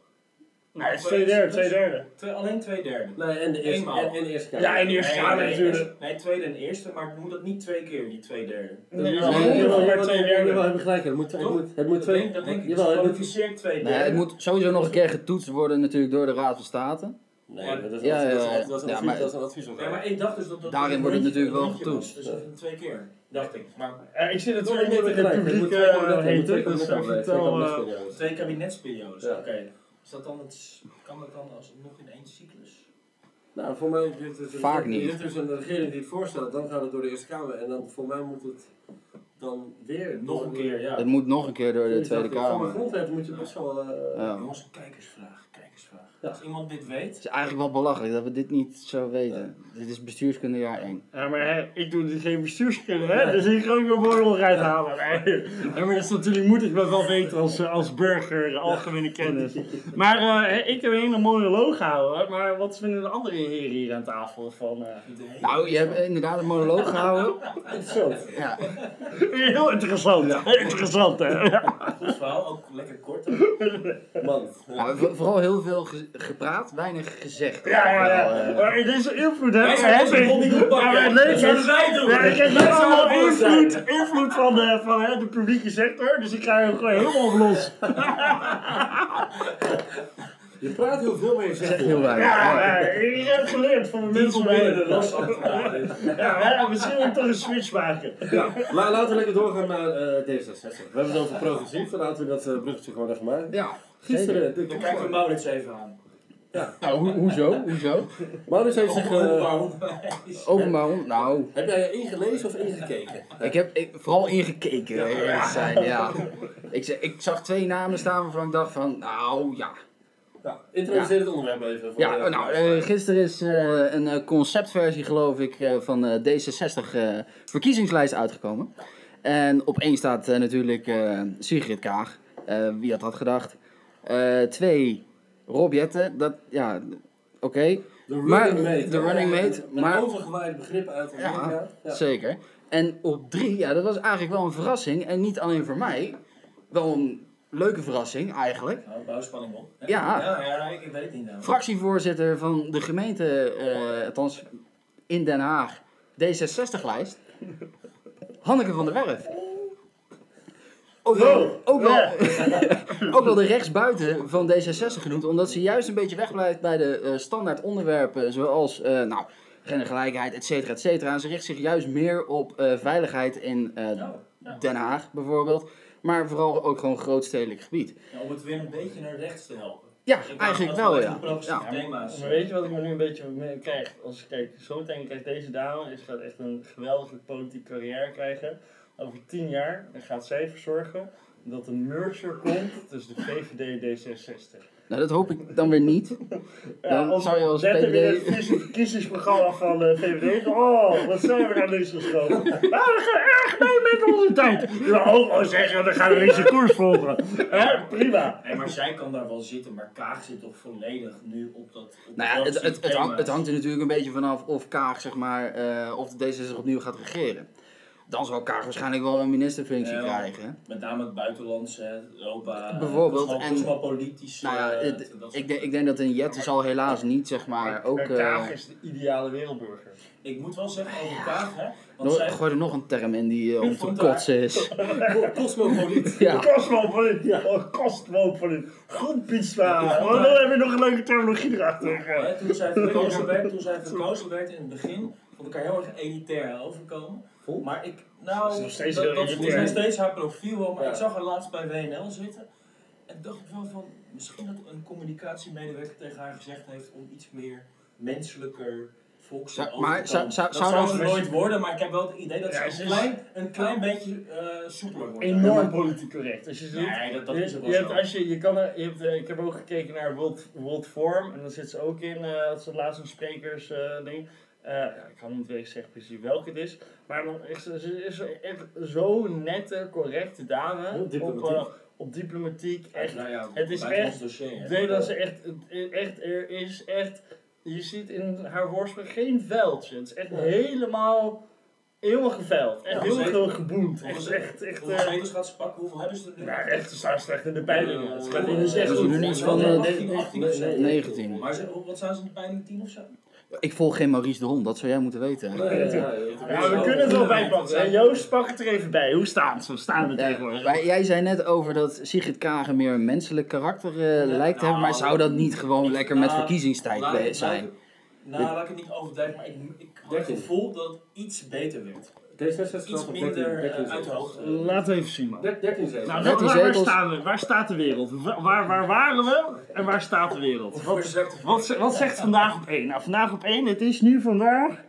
Speaker 2: Nee, het is twee derde, twee derde.
Speaker 4: Twee, alleen twee derde.
Speaker 1: Nee, en de eerste,
Speaker 4: Eenmaal.
Speaker 1: en, en de Eerste Kamer.
Speaker 2: Ja, en de Eerste
Speaker 4: Nee,
Speaker 2: Kamer
Speaker 4: nee,
Speaker 2: natuurlijk.
Speaker 4: Nee, tweede en eerste, maar moet dat niet twee keer, die twee derde.
Speaker 2: Nee,
Speaker 1: Ja,
Speaker 3: Nee,
Speaker 1: jawel,
Speaker 2: maar twee derde.
Speaker 1: jawel, heb je gelijk. Het moet, het moet, het moet
Speaker 4: Dat
Speaker 1: twee...
Speaker 4: dat denk ik.
Speaker 1: Het moet...
Speaker 4: twee
Speaker 3: Nee,
Speaker 4: derde.
Speaker 3: het moet sowieso nog een keer getoetst worden natuurlijk door de Raad van State.
Speaker 1: Nee, maar dat is,
Speaker 3: Ja, ja, ja.
Speaker 1: dat is een
Speaker 3: Ja,
Speaker 1: advies,
Speaker 3: maar-
Speaker 1: dat is een advies
Speaker 4: Ja, maar ik dacht dus dat dat
Speaker 3: Daarin wordt het natuurlijk wel getoetst.
Speaker 4: Dus dat is twee keer, dacht ik. Maar
Speaker 2: Eh, ik zit natuurlijk niet in
Speaker 1: gelijk.
Speaker 2: het publiek
Speaker 1: twee
Speaker 2: eh, dus ik vertel... eh,
Speaker 1: kabinetsperiodes.
Speaker 4: twee kabinetsperiodes,
Speaker 1: Ja.
Speaker 4: oké. Is dat dan het, kan dat dan als nog in één cyclus?
Speaker 1: Nou, voor mij is
Speaker 3: Vaak niet.
Speaker 1: Is een regering die het voorstelt, dan gaat het door de Eerste Kamer. En dan voor mij moet het dan weer
Speaker 4: Nog een keer, ja.
Speaker 3: Het moet nog een keer door de Tweede
Speaker 1: Voor een
Speaker 3: Kamer.
Speaker 1: grondwet moet je best wel...
Speaker 4: Jongens, een kijkersvraag, kijkersvraag.
Speaker 1: Ja.
Speaker 4: Als iemand dit weet,
Speaker 3: Het is eigenlijk wel belachelijk dat we dit niet zo weten. Dit is bestuurskunde jaar 1.
Speaker 2: Ja, maar hè, ik doe dus geen bestuurskunde, hè? Dus ik ga ook weer mooi onderuit halen. Nee. Ja, maar dat is natuurlijk, moet ik dat wel weten als, eh, als burger, de algemene kennis. Maar eh, ik heb een hele mooie loog gehouden. Maar wat vinden de andere heren hier aan tafel van? eh,
Speaker 3: Nou, je hebt inderdaad een monoloog gehouden.
Speaker 1: Interessant.
Speaker 3: Ja.
Speaker 2: Heel interessant, interessant, hè? Ja.
Speaker 4: goed verhaal, ook lekker kort.
Speaker 1: Man.
Speaker 3: Nou, vo- vooral heel veel gepraat, weinig gezegd.
Speaker 2: Ja, ja,
Speaker 3: Wel,
Speaker 2: ja.
Speaker 3: eh,
Speaker 2: Maar in deze invloed, hè?
Speaker 4: Wij zijn onze.
Speaker 2: Ja, maar het is-
Speaker 4: wij doen.
Speaker 2: Ja, ik heb
Speaker 4: zouden
Speaker 2: allemaal invloed, invloed van, de, van hè, de publieke sector, dus ik ga er gewoon helemaal los.
Speaker 1: Je praat heel veel, maar je zegt
Speaker 3: heel weinig.
Speaker 2: Ja, ik heb geleerd van de mensen
Speaker 4: binnen de rasambtenaren.
Speaker 2: Ja, misschien moet ik toch een switch maken.
Speaker 1: Ja, la- laten we lekker doorgaan naar eh, D66. We hebben het over progressief, laten we dat eh, bruggetje gewoon even maken.
Speaker 3: Ja,
Speaker 1: Gisteren, de
Speaker 4: Dan kijken we Maurits even aan.
Speaker 3: Nou, ho- hoezo? Hoezo?
Speaker 1: Maurits heeft zich... eh,
Speaker 4: Openbaar
Speaker 3: on- Nou,
Speaker 1: heb jij ingelezen of ingekeken?
Speaker 3: ik heb ik, vooral ingekeken. eerlijk zijn, ja. Ik, ze- ik zag twee namen staan waarvan ik dacht van, nou ja.
Speaker 1: Ja, introduceer het onderwerp even. Voor
Speaker 3: Ja,
Speaker 1: de-
Speaker 3: nou, eh, gisteren is eh, een eh, conceptversie, geloof ik, eh, van eh, D66 eh, verkiezingslijst uitgekomen. En op één staat eh, natuurlijk eh, Sigrid Kaag. Eh, wie had dat gedacht? Eh, twee, Rob Jetten. Dat, ja, oké,
Speaker 1: De running
Speaker 3: Maar-
Speaker 1: mate.
Speaker 3: de running mate,
Speaker 1: Een
Speaker 3: maar-
Speaker 1: overgewaaid begrip uit Amerika. Ja.
Speaker 3: zeker. En op drie, ja, dat was eigenlijk wel een verrassing. En niet alleen voor mij, wel een leuke verrassing eigenlijk.
Speaker 4: Nou, bouw spanning op. hè?
Speaker 3: Ja.
Speaker 4: Ja, ja, ik, ik weet het niet nou.
Speaker 3: fractievoorzitter van de gemeente, eh, althans in Den Haag, D66-lijst, Hanneke van der Werf. Ook wel, ook wel, ook wel de rechtsbuiten van D66 genoemd, omdat ze juist een beetje wegblijft bij de eh, standaard onderwerpen, zoals eh, nou, gendergelijkheid, et cetera, et cetera. En ze richt zich juist meer op eh, veiligheid in eh,
Speaker 4: ja.
Speaker 3: Den Haag bijvoorbeeld, maar vooral ook gewoon grootstedelijk gebied.
Speaker 4: Ja, om het weer een beetje naar rechts te helpen.
Speaker 3: Ja, eigenlijk wel, ja. ja.
Speaker 4: thema's.
Speaker 2: Maar weet je wat ik me nu een beetje mee krijg? Als ik kijk, zo meteen krijgt deze dame, is gaat echt een geweldige politieke carrière krijgen. Over tien jaar dan gaat zij ervoor zorgen dat een merger komt tussen de VVD en D66.
Speaker 3: Nou, dat hoop ik dan weer niet. Dan
Speaker 2: als
Speaker 3: zou je als
Speaker 2: net weer het verkiezingsprogramma van de VVD. Oh, wat zijn we naar links geschoven. Ah, we gaan erg mee met onze tijd. Ja, ook al zeggen, we gaan een linkse koers volgen. Hè, prima.
Speaker 4: Nee, maar zij kan daar wel zitten, maar Kaag zit toch volledig nu op dat. Op
Speaker 3: Nou ja, het, het, het,
Speaker 4: thema.
Speaker 3: hangt, het hangt er natuurlijk een beetje vanaf of Kaag, zeg maar, eh, of de D66 opnieuw gaat regeren. Dan zal Kaag waarschijnlijk wel een ministerfunctie
Speaker 4: Ja.
Speaker 3: krijgen.
Speaker 4: Met name het buitenlandse, hè, Europa.
Speaker 3: Bijvoorbeeld,
Speaker 4: En.
Speaker 3: Nou ja,
Speaker 4: eh,
Speaker 3: het-
Speaker 4: dat soort
Speaker 3: ik, denk, ik denk dat een Jette zal helaas niet, zeg maar, ook... eh,
Speaker 2: Kaag is de ideale wereldburger.
Speaker 4: Ik moet wel zeggen over Kaag, hè. Want
Speaker 3: no-
Speaker 4: zij,
Speaker 3: gooi er nog een term in die eh, om te kotsen is.
Speaker 1: Cosmopoliet.
Speaker 3: Ja.
Speaker 2: Cosmopoliet. Ja, oh, cosmopoliet. Goed pizza. Oh, dan heb je nog een leuke terminologie erachter.
Speaker 4: toen zij verkozen werd, toen zij verkozen werd in het begin, vond ik haar heel erg elitair overkomen. Maar ik, nou,
Speaker 2: Ze is nog steeds
Speaker 4: dat,
Speaker 2: heel
Speaker 4: dat is
Speaker 2: elitair.
Speaker 4: nog steeds haar profiel wel, maar
Speaker 1: Ja.
Speaker 4: ik zag haar laatst bij WNL zitten. En dacht ik wel van, misschien dat een communicatiemedewerker tegen haar gezegd heeft om iets meer menselijker volks
Speaker 3: Zou-
Speaker 4: over
Speaker 3: maar zou- zou-
Speaker 4: dat
Speaker 3: zou
Speaker 4: zou
Speaker 3: dat-
Speaker 4: ze nooit worden, maar ik heb wel het idee dat
Speaker 2: Ja,
Speaker 4: ze een klein, een klein beetje eh soepeler wordt.
Speaker 2: Enorm politiek correct. Als je ziet,
Speaker 4: Nee, dat, dat
Speaker 2: je,
Speaker 4: is ook
Speaker 2: je hebt, als je, je kan er, je hebt, eh, ik heb ook gekeken naar World, World Forum en dan zit ze ook in, eh als het laatst een sprekers eh, ding. Eh, ja, ik kan niet weten zeggen precies welke het is, maar dan is ze, ze is echt zo'n nette, correcte dame op,
Speaker 1: diplomatiek.
Speaker 2: eh, op diplomatiek. Echt,
Speaker 4: nou ja,
Speaker 2: het is echt-
Speaker 4: dossier,
Speaker 2: dat ze echt, echt, er is echt, je ziet in haar woordspraak geen vuiltje. Het is echt helemaal, helemaal geveild. Echt
Speaker 4: Ja,
Speaker 2: heel veel geboend. Echt, echt,
Speaker 4: Hoeveel
Speaker 2: eh,
Speaker 4: zetels gaat ze pakken? Hoeveel hebben ze er nu?
Speaker 2: nou, echt, ze staan slecht in de peilingen. Het gaat
Speaker 4: Eh,
Speaker 3: Ja, ze doen iets van, eh,
Speaker 4: 18, 18 of zo.
Speaker 3: 19.
Speaker 4: Maar ze, wat zijn ze in de peiling 10 of zo?
Speaker 3: Ik volg geen Maurice de Hond, dat zou jij moeten weten.
Speaker 1: Nee, ja, ja,
Speaker 2: Ja, we kunnen het wel bijpakken. hè. Joost, pak het er even bij. Hoe staan ze? Hoe staan we tegenwoordig?
Speaker 3: jij zei net over dat Sigrid Kagen meer een menselijk karakter eh, lijkt te hebben, maar zou dat niet gewoon lekker met
Speaker 4: Nou,
Speaker 3: verkiezingstijd eh, zijn?
Speaker 4: Nou, laat ik het niet overdrijven, maar ik, ik had het
Speaker 1: 13.
Speaker 4: gevoel dat het iets beter werd.
Speaker 1: D66
Speaker 4: Iets minder uit de hoogte.
Speaker 2: Laten we even zien, man.
Speaker 1: 13 zetels.
Speaker 2: Nou,
Speaker 3: Dertien
Speaker 2: waar, staan we? waar staat de wereld? Wa- Waar, waar waren we en waar staat de wereld? Wat, wat, ze- wat zegt vandaag op 1? Nou, vandaag op 1, het is nu vandaag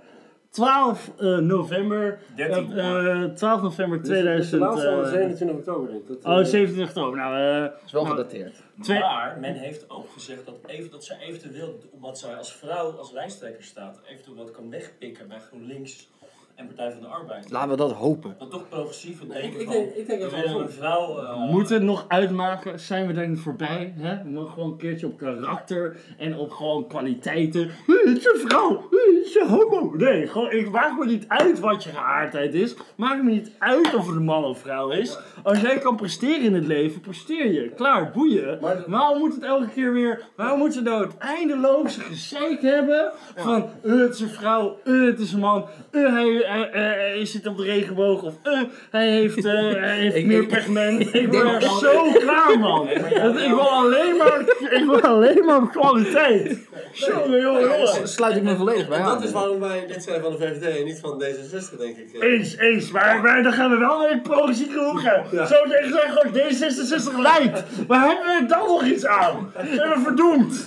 Speaker 2: 12 eh, november.
Speaker 4: 13.
Speaker 2: eh, eh, 12 november
Speaker 1: Dit is de
Speaker 2: 2000.
Speaker 1: laatste van
Speaker 2: eh,
Speaker 1: 27 oktober. denk ik. Dat,
Speaker 2: oh,
Speaker 1: eh,
Speaker 2: 27 oktober. Nou, eh,
Speaker 3: Dat is wel
Speaker 2: Nou,
Speaker 3: gedateerd.
Speaker 2: twee,
Speaker 4: Maar men heeft ook gezegd dat, even, dat zij eventueel, omdat zij als vrouw, als lijsttrekker staat, eventueel wat kan wegpikken bij GroenLinks en Partij van de Arbeid.
Speaker 3: Laten we dat hopen.
Speaker 4: Dat toch progressieve
Speaker 1: ik,
Speaker 4: denken
Speaker 1: ik, denk, ik denk
Speaker 4: we
Speaker 1: dat wel
Speaker 4: een vrouw... eh,
Speaker 2: moeten het nog uitmaken? Zijn we daar niet voorbij? Hè? We mogen gewoon een keertje op karakter en op gewoon kwaliteiten. Het is een vrouw, het is een homo. Nee, gewoon, ik maak me niet uit wat je geaardheid is. Maakt me niet uit of het een man of vrouw is. Als jij kan presteren in het leven, presteer je. Klaar, boeien.
Speaker 1: Maar-
Speaker 2: waarom moet het elke keer weer, waarom moet je nou het eindeloze gezeik hebben van eh, het is een vrouw, eh, het is een man, eh, hij, hij, hij- hij zit op de regenboog of eh, hij heeft, eh, hij heeft
Speaker 3: Ik-
Speaker 2: meer
Speaker 3: ik-
Speaker 2: pigment. Ik
Speaker 3: denk
Speaker 2: ben er zo klaar man. Dat- ik wil alleen maar, ik wil alleen maar kwaliteit. Jongen, jongen, jongen.
Speaker 3: sluit ik me volledig bij aan.
Speaker 1: dat is waarom wij dit zijn van de VVD en niet van D66, denk ik.
Speaker 2: Eens, eens, maar, maar dan gaan we wel naar het progressieve hoeken. Zo tegen zeggen gewoon D66 lijkt. Maar hebben we er dan nog iets aan? Zijn we verdoemd?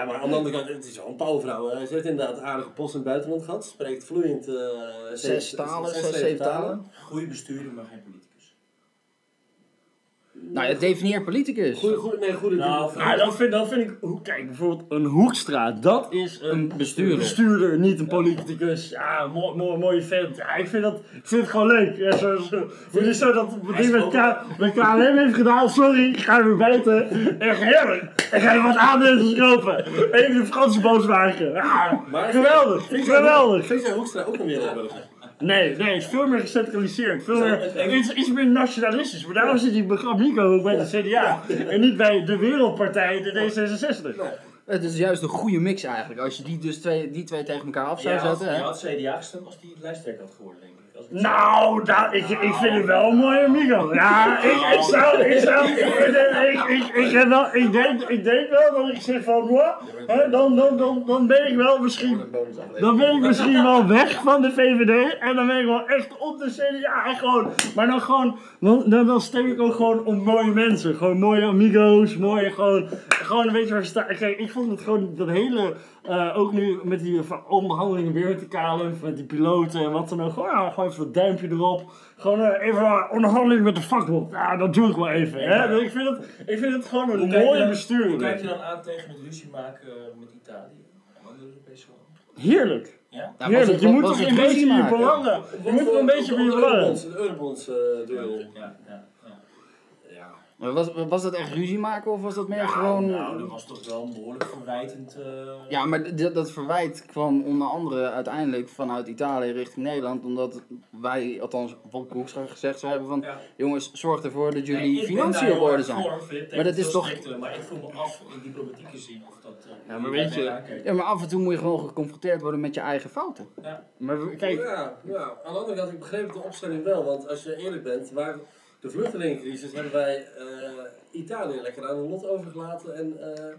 Speaker 1: Nou, maar aan de andere kant, het is wel een pauwvrouw. Ze heeft inderdaad aardige post in het buitenland gehad. Spreekt vloeiend eh,
Speaker 3: Zes talen, zes, zeven talen.
Speaker 4: Goede bestuurder, maar geen politicus.
Speaker 3: Nou ja, definieer politicus.
Speaker 1: Goeie, goeie, nee, goede
Speaker 4: Nou,
Speaker 2: Ja, dat vind, dat vind ik. hoe- Kijk, bijvoorbeeld een Hoekstra, dat is een
Speaker 3: Een bestuurder.
Speaker 2: bestuurder, niet een politicus. Ja, mooi, mooi, mooie vent. Ja, ik vind, dat, ik vind het gewoon leuk. Ja, zo, zo. Het is zo dat
Speaker 4: is
Speaker 2: met, K, met KLM heeft gedaan. Sorry, ik ga weer buiten. Echt heerlijk. Ik ga wat aandelen kopen. Even de Franse boos maken. Ja,
Speaker 1: Maar
Speaker 2: geweldig,
Speaker 1: Vind jij-
Speaker 2: geweldig.
Speaker 1: Vind jij Hoekstra ook een wereldburger?
Speaker 2: Nee, nee, het is veel meer gecentraliseerd. Veel meer, iets, iets meer nationalistisch. Maar daarom zit die begrip Nico ook bij de CDA. En niet bij de Wereldpartij, de D66.
Speaker 3: Het is juist een goede mix eigenlijk. Als je die, dus twee, die twee tegen elkaar af zou zetten.
Speaker 4: je had CDA gestemd als die lijsttrekker had geworden,
Speaker 2: Nou, nou ik, ik vind het wel een mooie amigo. Ja, ik, ik zou, ik zou, ik, ik, ik, ik, denk, ik denk wel dat ik zeg van, hè, dan, dan, dan, dan ben ik wel misschien, dan ben ik misschien wel weg van de VVD en dan ben ik wel echt op de CDA. Gewoon, maar dan gewoon, dan, dan, stem ik ook gewoon op mooie mensen. Gewoon mooie amigo's, mooie gewoon, gewoon een beetje waar staan. Kijk, ik vond het gewoon, dat hele, eh, ook nu met die onderhandelingen weer met de KLM, met die piloten en wat dan ook. Gewoon, ja, gewoon even dat duimpje erop. Gewoon eh, even een onderhandeling met de vakbond. Ja, dat doe ik wel even. Hè? Ik, vind het, ik vind het gewoon een mooie bestuur.
Speaker 4: Hoe kijk je dan aan tegen het ruzie maken met Italië?
Speaker 2: Heerlijk.
Speaker 4: Ja?
Speaker 2: Heerlijk.
Speaker 3: het-
Speaker 2: Je moet toch
Speaker 3: het
Speaker 2: een beetje je belangen. Je moet toch een beetje voor je belangen.
Speaker 1: De Eurobonds eh, duel.
Speaker 4: Ja, ja,
Speaker 3: Was, was dat echt ruzie maken of was dat meer gewoon...
Speaker 4: Nou, dat was toch wel behoorlijk verwijtend. eh,
Speaker 3: Ja, maar d- dat verwijt kwam onder andere uiteindelijk vanuit Italië richting Nederland. Omdat wij, althans Bob Hoekstra gezegd zou hebben van...
Speaker 4: Ja.
Speaker 3: Jongens, zorg ervoor dat jullie
Speaker 4: Nee,
Speaker 3: financiën op orde zijn.
Speaker 4: voor,
Speaker 3: Maar dat is toch-
Speaker 4: strikter, Maar ik voel me af in diplomatieke zin of dat... eh,
Speaker 2: Ja, maar weet je-.
Speaker 3: Ja, maar af en toe moet je gewoon geconfronteerd worden met je eigen fouten.
Speaker 2: Maar we- kijk,
Speaker 1: Ja, ja, aan de andere kant, ik begreep de opstelling wel, want als je eerlijk bent, waar de vluchtelingencrisis hebben wij eh, Italië lekker aan hun lot overgelaten en eh,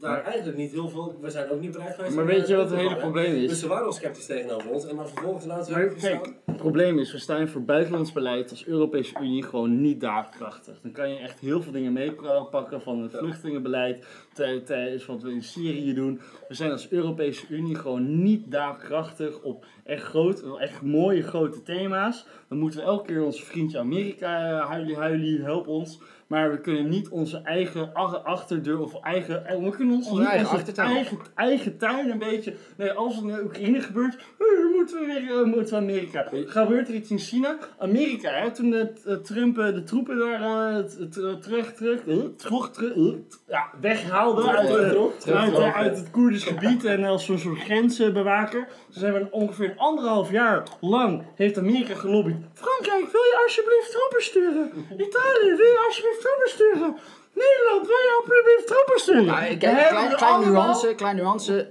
Speaker 1: daar eigenlijk niet heel veel, we zijn ook niet bereid geweest.
Speaker 2: maar weet je wat het hele probleem
Speaker 1: Dus
Speaker 2: is?
Speaker 1: ze waren al sceptisch tegenover ons en dan vervolgens laten even
Speaker 2: kijk, het probleem is, we staan voor buitenlands beleid als Europese Unie gewoon niet daadkrachtig. Dan kan je echt heel veel dingen meepakken van het vluchtelingenbeleid tij- tijdens wat we in Syrië doen. We zijn als Europese Unie gewoon niet daadkrachtig op echt, groot, echt mooie grote thema's. Dan moeten we elke keer onze vriendje Amerika, eh, huilie huilie, help ons. Maar we kunnen niet onze eigen ach- achterdeur of eigen. eh, We kunnen ons
Speaker 3: Onze
Speaker 2: niet
Speaker 3: eigen
Speaker 2: onze
Speaker 3: achtertuin.
Speaker 2: eigen, eigen tuin een beetje. Nee, als het in Oekraïne gebeurt, moeten we weer eh, moeten we Amerika. Gebeurt er iets in China? Amerika, hè? toen de, eh, Trump de troepen daar terug, terug, terug, terug, ja, weghaalde uit, uit, uit het Koerdisch gebied en als zo'n soort grensbewaker. Ze zijn we ongeveer een anderhalf jaar lang heeft Amerika gelobbyd. Frankrijk, wil je alsjeblieft troepen sturen? Italië, wil je alsjeblieft troepen sturen? Nederland, wil je alsjeblieft troepen sturen?
Speaker 3: Ja, kijk,
Speaker 2: hebben
Speaker 3: klein, klein nuance, klein nuance.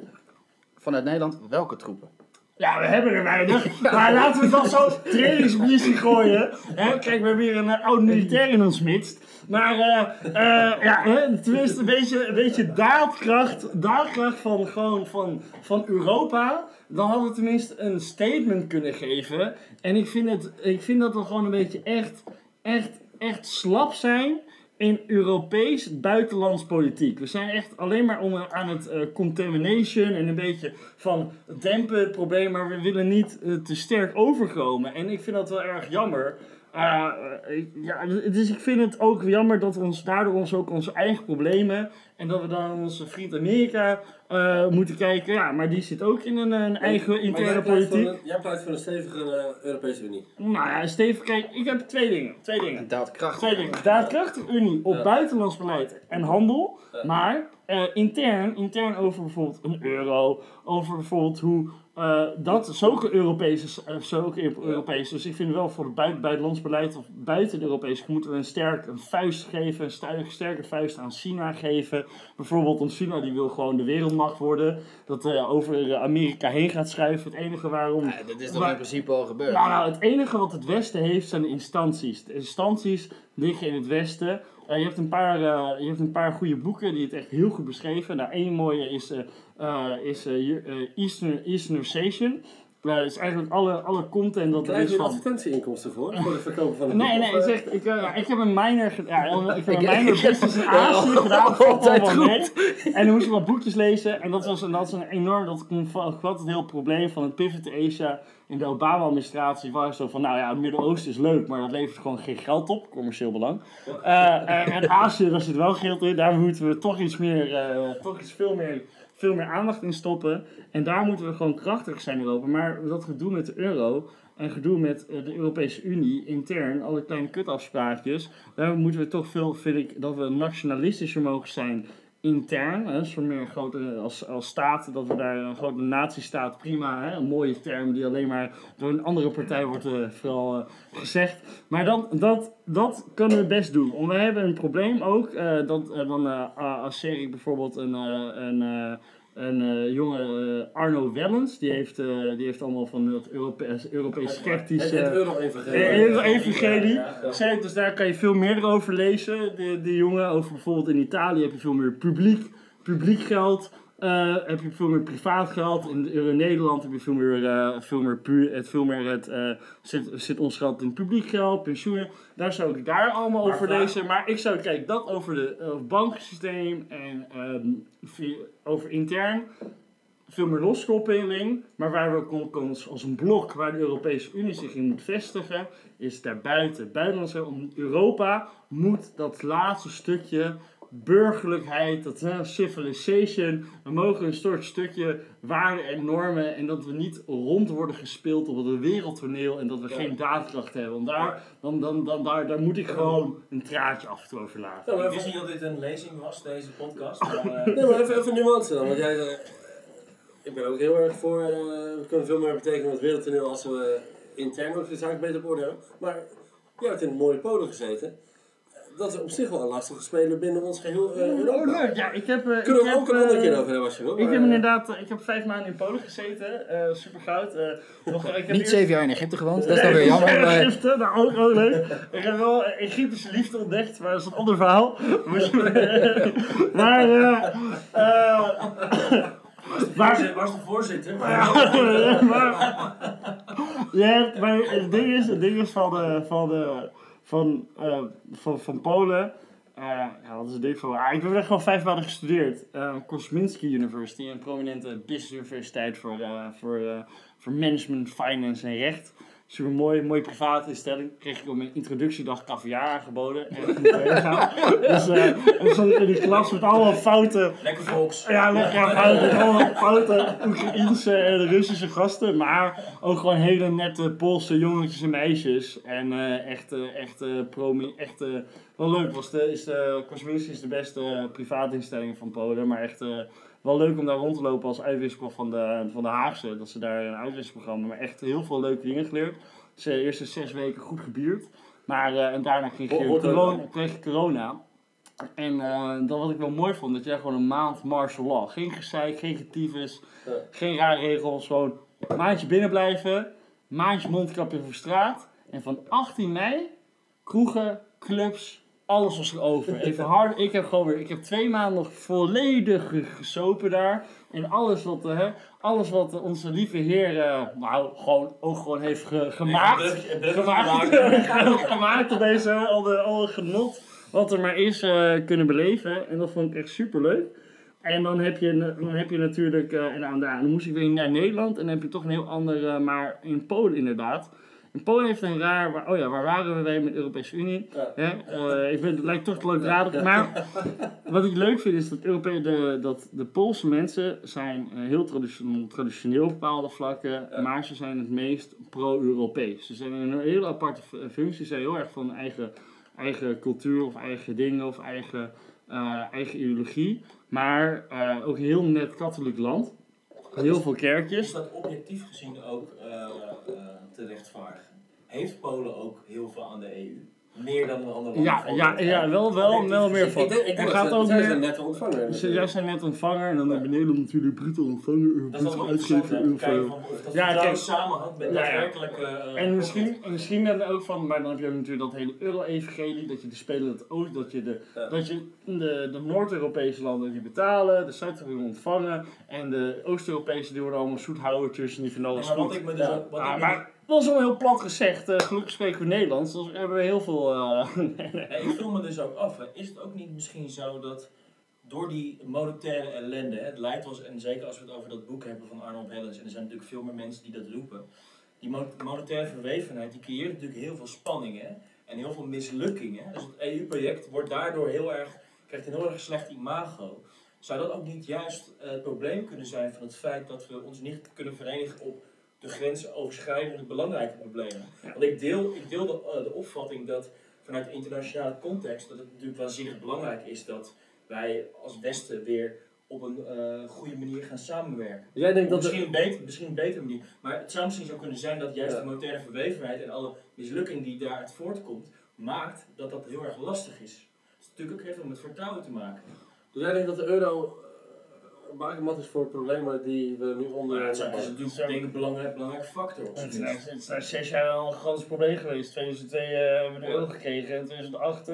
Speaker 3: Vanuit Nederland, welke troepen?
Speaker 2: Ja, we hebben er weinig. Maar laten we dan zo trainingsmissie gooien. Hè? Kijk, we hebben hier een eh, oud militair in ons midst. Maar eh, eh, ja, hè, tenminste een beetje, een beetje daadkracht, daadkracht van, gewoon van, van Europa. Dan hadden we tenminste een statement kunnen geven. En ik vind, het, ik vind dat we gewoon een beetje echt, echt, echt slap zijn in Europees buitenlands politiek. We zijn echt alleen maar om, aan het eh, contamination en een beetje van dempen het probleem, maar we willen niet eh, te sterk overkomen. En ik vind dat wel erg jammer. Ik- ja, dus ik vind het ook jammer dat we ons daardoor ons ook onze eigen problemen en dat we dan onze vriend Amerika eh, moeten kijken. Ja, maar die zit ook in een, een eigen interne politiek.
Speaker 1: een- Jij pleit voor een stevige eh, Europese Unie.
Speaker 2: Nou ja, Steven, kijk, ik heb twee dingen. Twee dingen.
Speaker 3: Daadkracht.
Speaker 2: Twee dingen. Daadkrachtige Unie op
Speaker 1: Ja.
Speaker 2: buitenlands beleid en handel.
Speaker 1: Ja.
Speaker 2: Maar intern, intern over bijvoorbeeld een euro. Over bijvoorbeeld hoe eh, dat zulke Europese, eh, zulke Europese. Dus ik vind wel voor het buiten, buitenlands beleid of buiten het Europese moeten we een sterk een vuist geven. Een sterke, sterke vuist aan China geven. Bijvoorbeeld om China die wil gewoon de wereldmacht worden. Dat eh, over eh, Amerika heen gaat schuiven. Het enige waarom.
Speaker 3: Ja, dat is toch in principe al gebeurd.
Speaker 2: Nou, nou, het enige wat het Westen heeft zijn instanties. De instanties liggen in het Westen. Eh, je, hebt een paar, eh, je hebt een paar goede boeken die het echt heel goed beschreven. Nou, één mooie is, eh eh, is eh, eh, Eastern, Eastern Station. Eh, dat is eigenlijk alle, alle content dat er is van...
Speaker 1: advertentieinkomsten voor? Voor het verkopen van het
Speaker 2: Nee, nee,
Speaker 1: eh,
Speaker 2: ik, eh, ja, ik heb een minor, ja, ik heb een
Speaker 3: Ik-
Speaker 2: minor
Speaker 3: ik-
Speaker 2: business in Azië gedaan,
Speaker 3: Altijd
Speaker 2: mee. En dan moest ik wat boekjes lezen en dat was, een- dat was een enorm, dat kwam het heel probleem van het pivot to Asia in de Obama-administratie. Was zo van, nou ja, het Midden-Oosten is leuk, maar dat levert gewoon geen geld op, commercieel belang. Eh, eh, en Azië, daar zit wel geld in, daar moeten we toch iets meer, eh, toch iets veel meer, veel meer aandacht in stoppen. En daar moeten we gewoon krachtig zijn in Europa. Maar dat gedoe met de euro en gedoe met eh, de Europese Unie intern, alle kleine kutafspraakjes, daar moeten we toch veel, vind ik, dat we nationalistischer mogen zijn intern. Hè, meer een grote, als, als staat, dat we daar een grote natiestaat, prima, hè, een mooie term die alleen maar door een andere partij wordt eh, vooral eh, gezegd. Maar dat, dat, dat kunnen we best doen. Want we hebben een probleem ook, eh, dat dan als serie bijvoorbeeld een, een, een eh, jonge eh, Arno Wellens, die heeft, eh, die heeft allemaal van het Europees, Europees
Speaker 1: Het,
Speaker 2: sceptisch...
Speaker 1: het euro-evangelie.
Speaker 2: Euro-evangelie.
Speaker 4: Ja, ja.
Speaker 2: Zei, dus daar kan je veel meer over lezen. De, de jongen, over bijvoorbeeld in Italië heb je veel meer publiek, publiek geld. Eh, heb je veel meer privaat geld. In, in Nederland heb je veel meer, eh, veel meer, puur, het, veel meer het, eh, zit, zit ons geld in publiek geld, pensioenen. Daar zou ik daar allemaal
Speaker 4: Maar
Speaker 2: over
Speaker 4: vraag-
Speaker 2: lezen. Maar ik zou, kijk, dat over het bankensysteem en ehm, over intern. veel meer loskoppeling, maar waar we ook als, een blok waar de Europese Unie zich in moet vestigen, is daarbuiten. Buitenlandse Europa moet dat laatste stukje burgerlijkheid, dat uh, civilization. We mogen een soort stukje waarden en normen en dat we niet rond worden gespeeld op het wereldtoneel en dat we geen daadkracht hebben. Want daar, dan, dan, dan, daar, daar moet ik gewoon een traatje af en toe over laten.
Speaker 4: Ja, ik wist niet dat dit een lezing was, deze podcast. Maar, uh...
Speaker 1: Nee, maar even, even nuance dan. Want jij, uh, ik ben ook heel erg voor, uh, we kunnen veel meer betekenen op het wereldtoneel als we intern ook de zaak beter op orde hebben. Maar jij hebt in een mooie polen gezeten dat is op zich wel een lastige speler binnen ons geheel uh, Europa.
Speaker 2: Oh, leuk. Ja, ik heb, uh,
Speaker 1: Kunnen
Speaker 2: ik
Speaker 1: we ook
Speaker 2: heb,
Speaker 1: een andere
Speaker 2: uh,
Speaker 1: keer over hebben als je wil.
Speaker 2: Ik heb inderdaad, ik heb vijf maanden in Polen gezeten, uh, super goud. nog, ik heb
Speaker 3: Niet zeven jaar in Egypte gewoond, dat is dan weer jammer. Maar...
Speaker 2: Egypte, nou ook, ook leuk. ik heb wel Egyptische liefde ontdekt, maar dat is een ander verhaal. maar,
Speaker 4: Waar is, waar is de voorzitter?
Speaker 2: Maar, maar, hebt, maar het ding is, het ding is van de, van de, van, uh, van, van Polen. Uh, ja, wat is ding van? Ah, ik heb er gewoon vijf maanden gestudeerd. Uh, Kosminski University, een prominente business universiteit voor, voor, voor management, finance en recht. Super mooi, mooie private instelling. Kreeg ik op mijn introductiedag caviar aangeboden. En dus uh, zat ik in die klas met allemaal fouten.
Speaker 4: Lekker volks.
Speaker 2: Ja, lekker fouten. Allemaal fouten Oekraïense en Russische gasten. Maar ook gewoon hele nette Poolse jongetjes en meisjes. En uh, echt, echt, promi, echt wel leuk. Was de, is de, Kosminski is de beste private instelling van Polen. Maar echt wel leuk om daar rond te lopen als uitwisseling van de, van de Haagse. Dat ze daar een uitwisselprogramma, maar echt heel veel leuke dingen geleerd. Ze eerste zes weken goed gebierd. Maar, uh, en daarna kreeg je corona. Kreeg je corona. En uh, dat wat ik wel mooi vond, dat jij gewoon een maand martial law. Geen gezeik, geen getyfus, ja. geen rare regels. Gewoon een maandje binnen blijven, maandje mondkapje voor straat. En van 18 mei, kroegen, clubs, alles was er over. Even hard. Ik heb gewoon weer, ik heb twee maanden nog volledig gesopen daar. En alles wat, uh, alles wat onze lieve heer, uh, nou, gewoon, ook gewoon heeft ge gemaakt. Gemaakt, gemaakt tot deze, al, de, al het genot wat er maar is, uh, kunnen beleven. En dat vond ik echt super leuk. En dan heb je, dan heb je natuurlijk, en dan, dan moest ik weer naar Nederland. En dan heb je toch een heel ander, maar in Polen inderdaad. En Polen heeft een raar, oh ja, waar waren we met de Europese Unie? Ja. Uh, ik vind, het lijkt toch leuk Maar wat ik leuk vind is dat, de, dat de Poolse mensen zijn heel traditioneel, traditioneel op bepaalde vlakken, ja. maar ze zijn het meest pro-Europees. Ze zijn een hele aparte functie, ze zijn heel erg van eigen, eigen cultuur of eigen dingen of eigen, uh, eigen ideologie. Maar uh, ook een heel net katholiek land. Heel veel kerkjes.
Speaker 4: Is dat objectief gezien ook te rechtvaardigen? heeft Polen ook heel veel aan de EU. Meer dan een andere landen.
Speaker 2: Ja, ja, ja, wel, wel, wel meer van.
Speaker 1: Ik
Speaker 2: gaat
Speaker 1: dat
Speaker 2: ook
Speaker 1: zij
Speaker 2: meer-
Speaker 1: zijn net ontvanger.
Speaker 2: Dus jij zijn net ontvanger en dan naar beneden natuurlijk bruto ontvanger,
Speaker 4: Dat is
Speaker 2: bruto uitgever,
Speaker 4: van dat
Speaker 2: Ja,
Speaker 4: vertrouwen
Speaker 2: kijk.
Speaker 4: samenhangt met
Speaker 2: Ja, ja.
Speaker 4: daadwerkelijke... eh,
Speaker 2: En misschien, en misschien dan ook van, maar dan heb je natuurlijk dat hele euro-evangelie, dat je de spelen dat ook, dat je de,
Speaker 1: Ja.
Speaker 2: dat je de, de Noord-Europese landen die betalen, de Zuid-Europese ontvangen en de Oost-Europese die worden allemaal zoethoudertjes en die vinden alles
Speaker 4: maar wat
Speaker 2: goed.
Speaker 4: ik me dus
Speaker 2: Dat is wel heel plat gezegd, eh, gelukkig spreken we Nederlands, dus hebben we heel veel...
Speaker 4: Nee, ik vroeg me dus ook af, is het ook niet misschien zo dat door die monetaire ellende, het lijkt ons, en zeker als we het over dat boek hebben van Arnold Hellens, en er zijn natuurlijk veel meer mensen die dat roepen, die mo- monetaire verwevenheid, die creëert natuurlijk heel veel spanningen en heel veel mislukkingen. Dus het EU-project wordt daardoor heel erg, krijgt een heel erg slecht imago. Zou dat ook niet juist het probleem kunnen zijn van het feit dat we ons niet kunnen verenigen op de grensoverschrijdende belangrijke problemen? Want ik deel, ik deel de, eh, de opvatting dat vanuit de internationale context dat het natuurlijk waanzinnig belangrijk is dat wij als Westen weer op een eh, goede manier gaan samenwerken.
Speaker 1: Jij denkt dat
Speaker 4: misschien, een beter, misschien een betere manier, maar het zou misschien zo kunnen zijn dat juist
Speaker 1: Ja.
Speaker 4: de monetaire verwevenheid en alle mislukking die daaruit voortkomt, maakt dat dat heel erg lastig is. Het is natuurlijk ook heeft ook met vertrouwen te maken.
Speaker 1: Dus jij denkt dat de euro een bakermat is voor problemen die we nu onder...
Speaker 4: Maar het is natuurlijk een belangrijk, belangrijke factor.
Speaker 2: Het nou zes jaar al een groot probleem geweest. 2002 eh, hebben we de euro gekregen. In 2008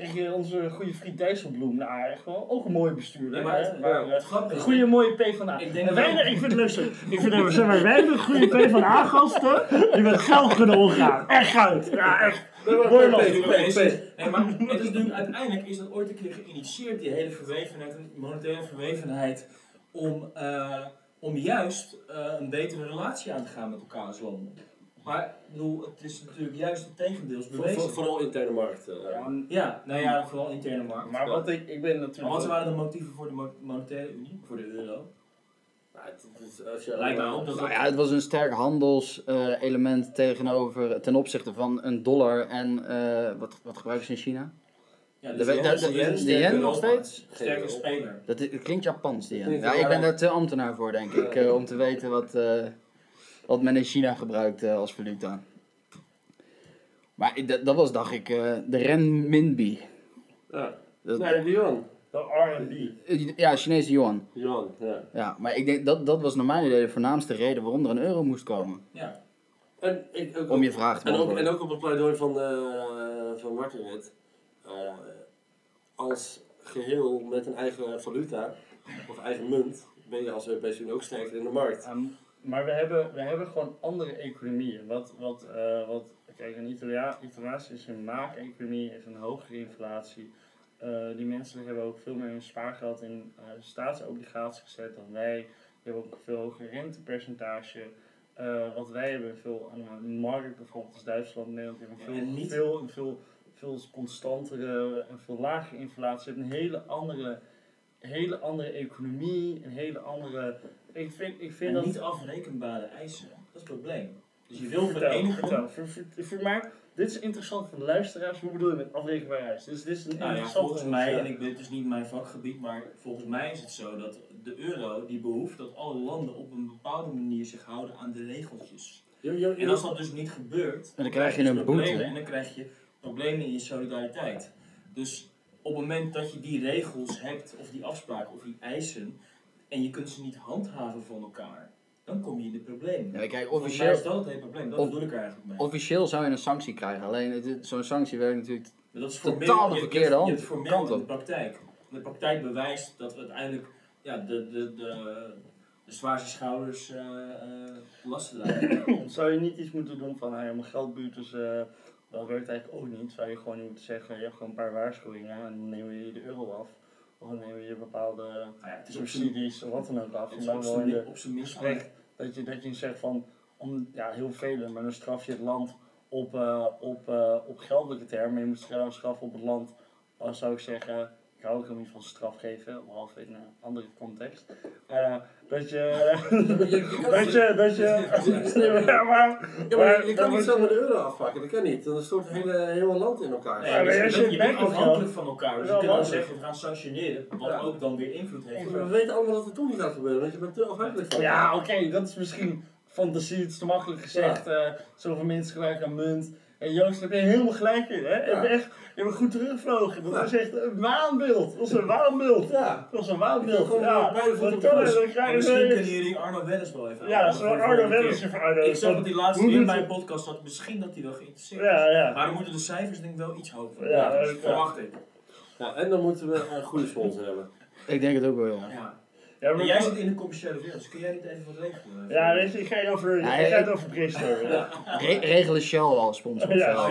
Speaker 2: kreeg je onze goede vriend Dijsselbloem. Nou, echt wel ook een mooie bestuurder.
Speaker 4: Maar het-
Speaker 2: hè? Maar,
Speaker 4: het
Speaker 2: een goede mooie PvdA.
Speaker 4: Ik denk
Speaker 2: wij, ik vind het leuk. Ik vind het zeg maar, wij hebben goede PvdA-gasten die met geld kunnen omgaan. Echt goud. Ja, echt.
Speaker 1: Nee, maar
Speaker 2: Mooi
Speaker 4: maar het is natuurlijk, uiteindelijk is dat ooit een keer geïnitieerd, die hele verwevenheid, een monetaire verwevenheid, om, eh, om juist eh, een betere relatie aan te gaan met elkaar als landen. Maar ik bedoel, het is natuurlijk juist het tegendeels
Speaker 1: Voor-. Vooral interne markt.
Speaker 2: Ja,
Speaker 4: Ja, nou ja, vooral interne markt.
Speaker 2: maar wat ik, ik ben natuurlijk...
Speaker 4: Maar wat waren de motieven voor de mo- monetaire unie, voor de euro?
Speaker 1: Nou, het- het is- als je-
Speaker 4: Lijkt mij op dat
Speaker 3: Nou ja, het was een sterk handelselement tegenover, ten opzichte van een dollar en eh, wat, wat gebruiken ze in China?
Speaker 4: Ja,
Speaker 3: De-
Speaker 4: dus
Speaker 3: de- de-
Speaker 4: yen
Speaker 3: de nog steeds?
Speaker 4: Sterke speler.
Speaker 3: Dat, is- het klinkt Japans, die yen. Ja, ik ben daar te ambtenaar voor, denk ik, eh, om te weten wat, eh, wat men in China gebruikt eh, als valuta. Maar dat, dat was, dacht ik, eh, de renminbi.
Speaker 1: Ja.
Speaker 3: Dat-
Speaker 1: Nee, de yuan.
Speaker 2: De R&B.
Speaker 3: Eh, Ja, Chinese yuan.
Speaker 1: Yuan, ja.
Speaker 3: Ja, maar ik denk dat dat was naar mijn idee de voornaamste reden waarom er een euro moest komen.
Speaker 4: Ja.
Speaker 1: En, ik, ook,
Speaker 3: Om je vraag te
Speaker 1: en, ook,
Speaker 3: beantwoorden.
Speaker 1: en ook op het pleidooi van, eh van Martin net. eh, als geheel met een eigen valuta, of eigen munt, ben je als Europese Unie ook sterker in de markt.
Speaker 2: Ehm, maar we hebben, we hebben gewoon andere economieën. Wat, wat, eh, wat, kijk, een Italia, Italiaanse is een maakeconomie, heeft een hogere inflatie. Eh, die mensen hebben ook veel meer hun spaargeld in eh, staatsobligaties gezet dan wij. Die hebben ook een veel hoger rentepercentage. Wat wij hebben, veel aan de markt, bijvoorbeeld als Duitsland, Nederland, hebben veel,
Speaker 4: niet-
Speaker 2: veel, veel, veel constantere en veel lagere inflatie. Je hebt een hele andere, hele andere economie, een hele andere... Ik vind, ik vind
Speaker 4: En
Speaker 2: dat...
Speaker 4: niet afrekenbare eisen. Dat is het probleem. Dus je wil
Speaker 2: Vertel,
Speaker 4: verenigen.
Speaker 2: vertel. Mij, dit is interessant voor de luisteraars. Hoe bedoel je met afrekenbaar reis? Dus dit is een
Speaker 4: Nou ja, volgens mij, en ik weet het is niet mijn vakgebied, maar volgens mij is het zo dat de euro die behoeft dat alle landen op een bepaalde manier zich houden aan de regeltjes.
Speaker 1: Je- je-
Speaker 4: En als dat dus niet gebeurt,
Speaker 3: En dan krijg je
Speaker 4: dus
Speaker 3: een boete.
Speaker 4: En dan krijg je problemen in je solidariteit. Dus op het moment dat je die regels hebt, of die afspraken, of die eisen, en je kunt ze niet handhaven van elkaar, dan kom je in de problemen.
Speaker 3: Ja, kijk,
Speaker 4: mij is
Speaker 3: officieel,
Speaker 4: dat het hele probleem, dat
Speaker 3: of-
Speaker 4: bedoel ik er eigenlijk mee.
Speaker 3: officieel zou je een sanctie krijgen. Alleen zo'n sanctie werkt natuurlijk.
Speaker 4: Maar dat is
Speaker 3: Totaal
Speaker 4: formeel,
Speaker 3: de
Speaker 4: je-
Speaker 3: verkeerde
Speaker 4: je, je,
Speaker 3: hand-
Speaker 4: hebt formeel
Speaker 3: kant
Speaker 4: in de praktijk. De praktijk bewijst dat we uiteindelijk ja, de, de, de, de zwaarste schouders eh eh, lasten dragen.
Speaker 2: Zou je niet iets moeten doen van, hey, mijn geldbuurters, eh dat werkt eigenlijk ook niet. Zou je gewoon niet moeten zeggen, je hebt gewoon een paar waarschuwingen en dan nemen we je de euro af. We je bepaalde
Speaker 4: Nou ja, zijn
Speaker 2: subsidies of wat dan ook af.
Speaker 4: op zijn minst
Speaker 2: dat je, dat je zegt van, om, ja, heel velen, maar dan straf je het land op, eh, op, eh, op geldelijke termen. Je moet straf- straffen op het land, dan zou ik zeggen, ik hou ook helemaal niet van straf geven, behalve in een andere context. Eh, dat je, dat je, dat je, ja, maar,
Speaker 1: Ja, maar je kan niet zo met de euro afpakken, dat kan niet. Dan stort het hele, hele land in elkaar.
Speaker 4: Nee,
Speaker 2: Ja, maar als
Speaker 4: je,
Speaker 2: je
Speaker 4: bent- afhankelijk van elkaar. Dus je kunt zeggen, we gaan sanctioneren. Wat
Speaker 1: Ja.
Speaker 4: ook dan weer invloed heeft.
Speaker 1: We weten allemaal dat het toch niet gaat gebeuren, want je bent te afhankelijk van
Speaker 2: Ja, oké, dat is misschien fantasie, het is te makkelijk gezegd. eh zoveel mensen gelijk aan munt. En Joost, daar ben je helemaal gelijk in, hè? Je
Speaker 1: Ja.
Speaker 2: hebt echt je hebt goed teruggevlogen. Dat was echt een waanbeeld. Dat was een waanbeeld.
Speaker 1: Ja.
Speaker 2: Dat was een waanbeeld. Ja,
Speaker 1: beide voeten
Speaker 2: kan je?
Speaker 4: Misschien kunnen jullie Arno Welles wel even
Speaker 2: Ja,
Speaker 4: de
Speaker 2: Arno
Speaker 4: keer.
Speaker 2: even Arno.
Speaker 4: Ik zag dat die laatste in mijn podcast zat. Misschien dat hij wel geïnteresseerd.
Speaker 2: Ja, ja.
Speaker 4: Maar dan moeten de cijfers denk ik wel iets hoger.
Speaker 2: Ja,
Speaker 4: Ja,
Speaker 2: dat-
Speaker 4: verwacht ik.
Speaker 1: Ja, en dan moeten we een goede sponsor hebben.
Speaker 3: Ik denk het ook wel, ja.
Speaker 4: Ja. Maar jij zit in de commerciële wereld, dus kun jij niet even wat regelen?
Speaker 2: Ja, weet je, ik ga over,
Speaker 3: Ja,
Speaker 2: ik ga het over Bristol. Ja.
Speaker 3: Re- regelen Shell al sponsor.
Speaker 2: Ja,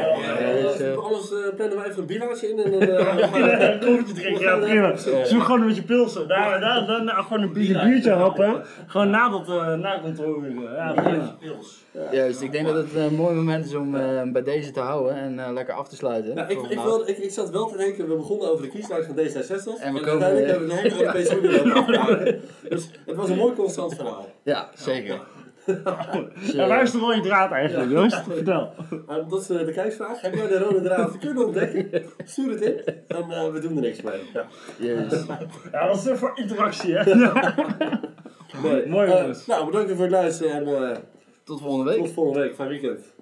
Speaker 3: dus, eh,
Speaker 1: Anders plannen we even een bierlaatje in en dan... eh,
Speaker 2: een koffietje drinken, ja prima. Zoek gewoon met je pilsen. Daar, daar, gewoon een biertje, biertje happen. Gewoon na dat, eh na kantoor. Ja, prima.
Speaker 4: Pils.
Speaker 3: Juist, ik denk dat het een mooi moment is om eh, bij deze te houden en eh, lekker af te sluiten.
Speaker 1: Nou, ik, ik,
Speaker 3: vandaag.
Speaker 1: wil, ik, ik zat wel te denken, we begonnen over de kieslijst van D66.
Speaker 3: En we komen
Speaker 1: uiteindelijk hebben we de hele Europese Unie lopen afgehouden. Dus het was een mooi constant verhaal.
Speaker 3: Ja, zeker.
Speaker 2: Ja, waar is de rode draad eigenlijk, Joost? Vertel.
Speaker 1: Uh, dat is eh, de kijksvraag. Heb jij de rode draad kunnen ontdekken? Stuur het in en eh, we doen er niks mee. Ja.
Speaker 3: juist.
Speaker 2: Ja, dat is er voor interactie, hè? Mooi,
Speaker 1: Eh,
Speaker 2: jongens.
Speaker 1: nou, bedankt voor het luisteren en eh,
Speaker 3: Tot volgende week.
Speaker 1: tot volgende week. Fijn weekend.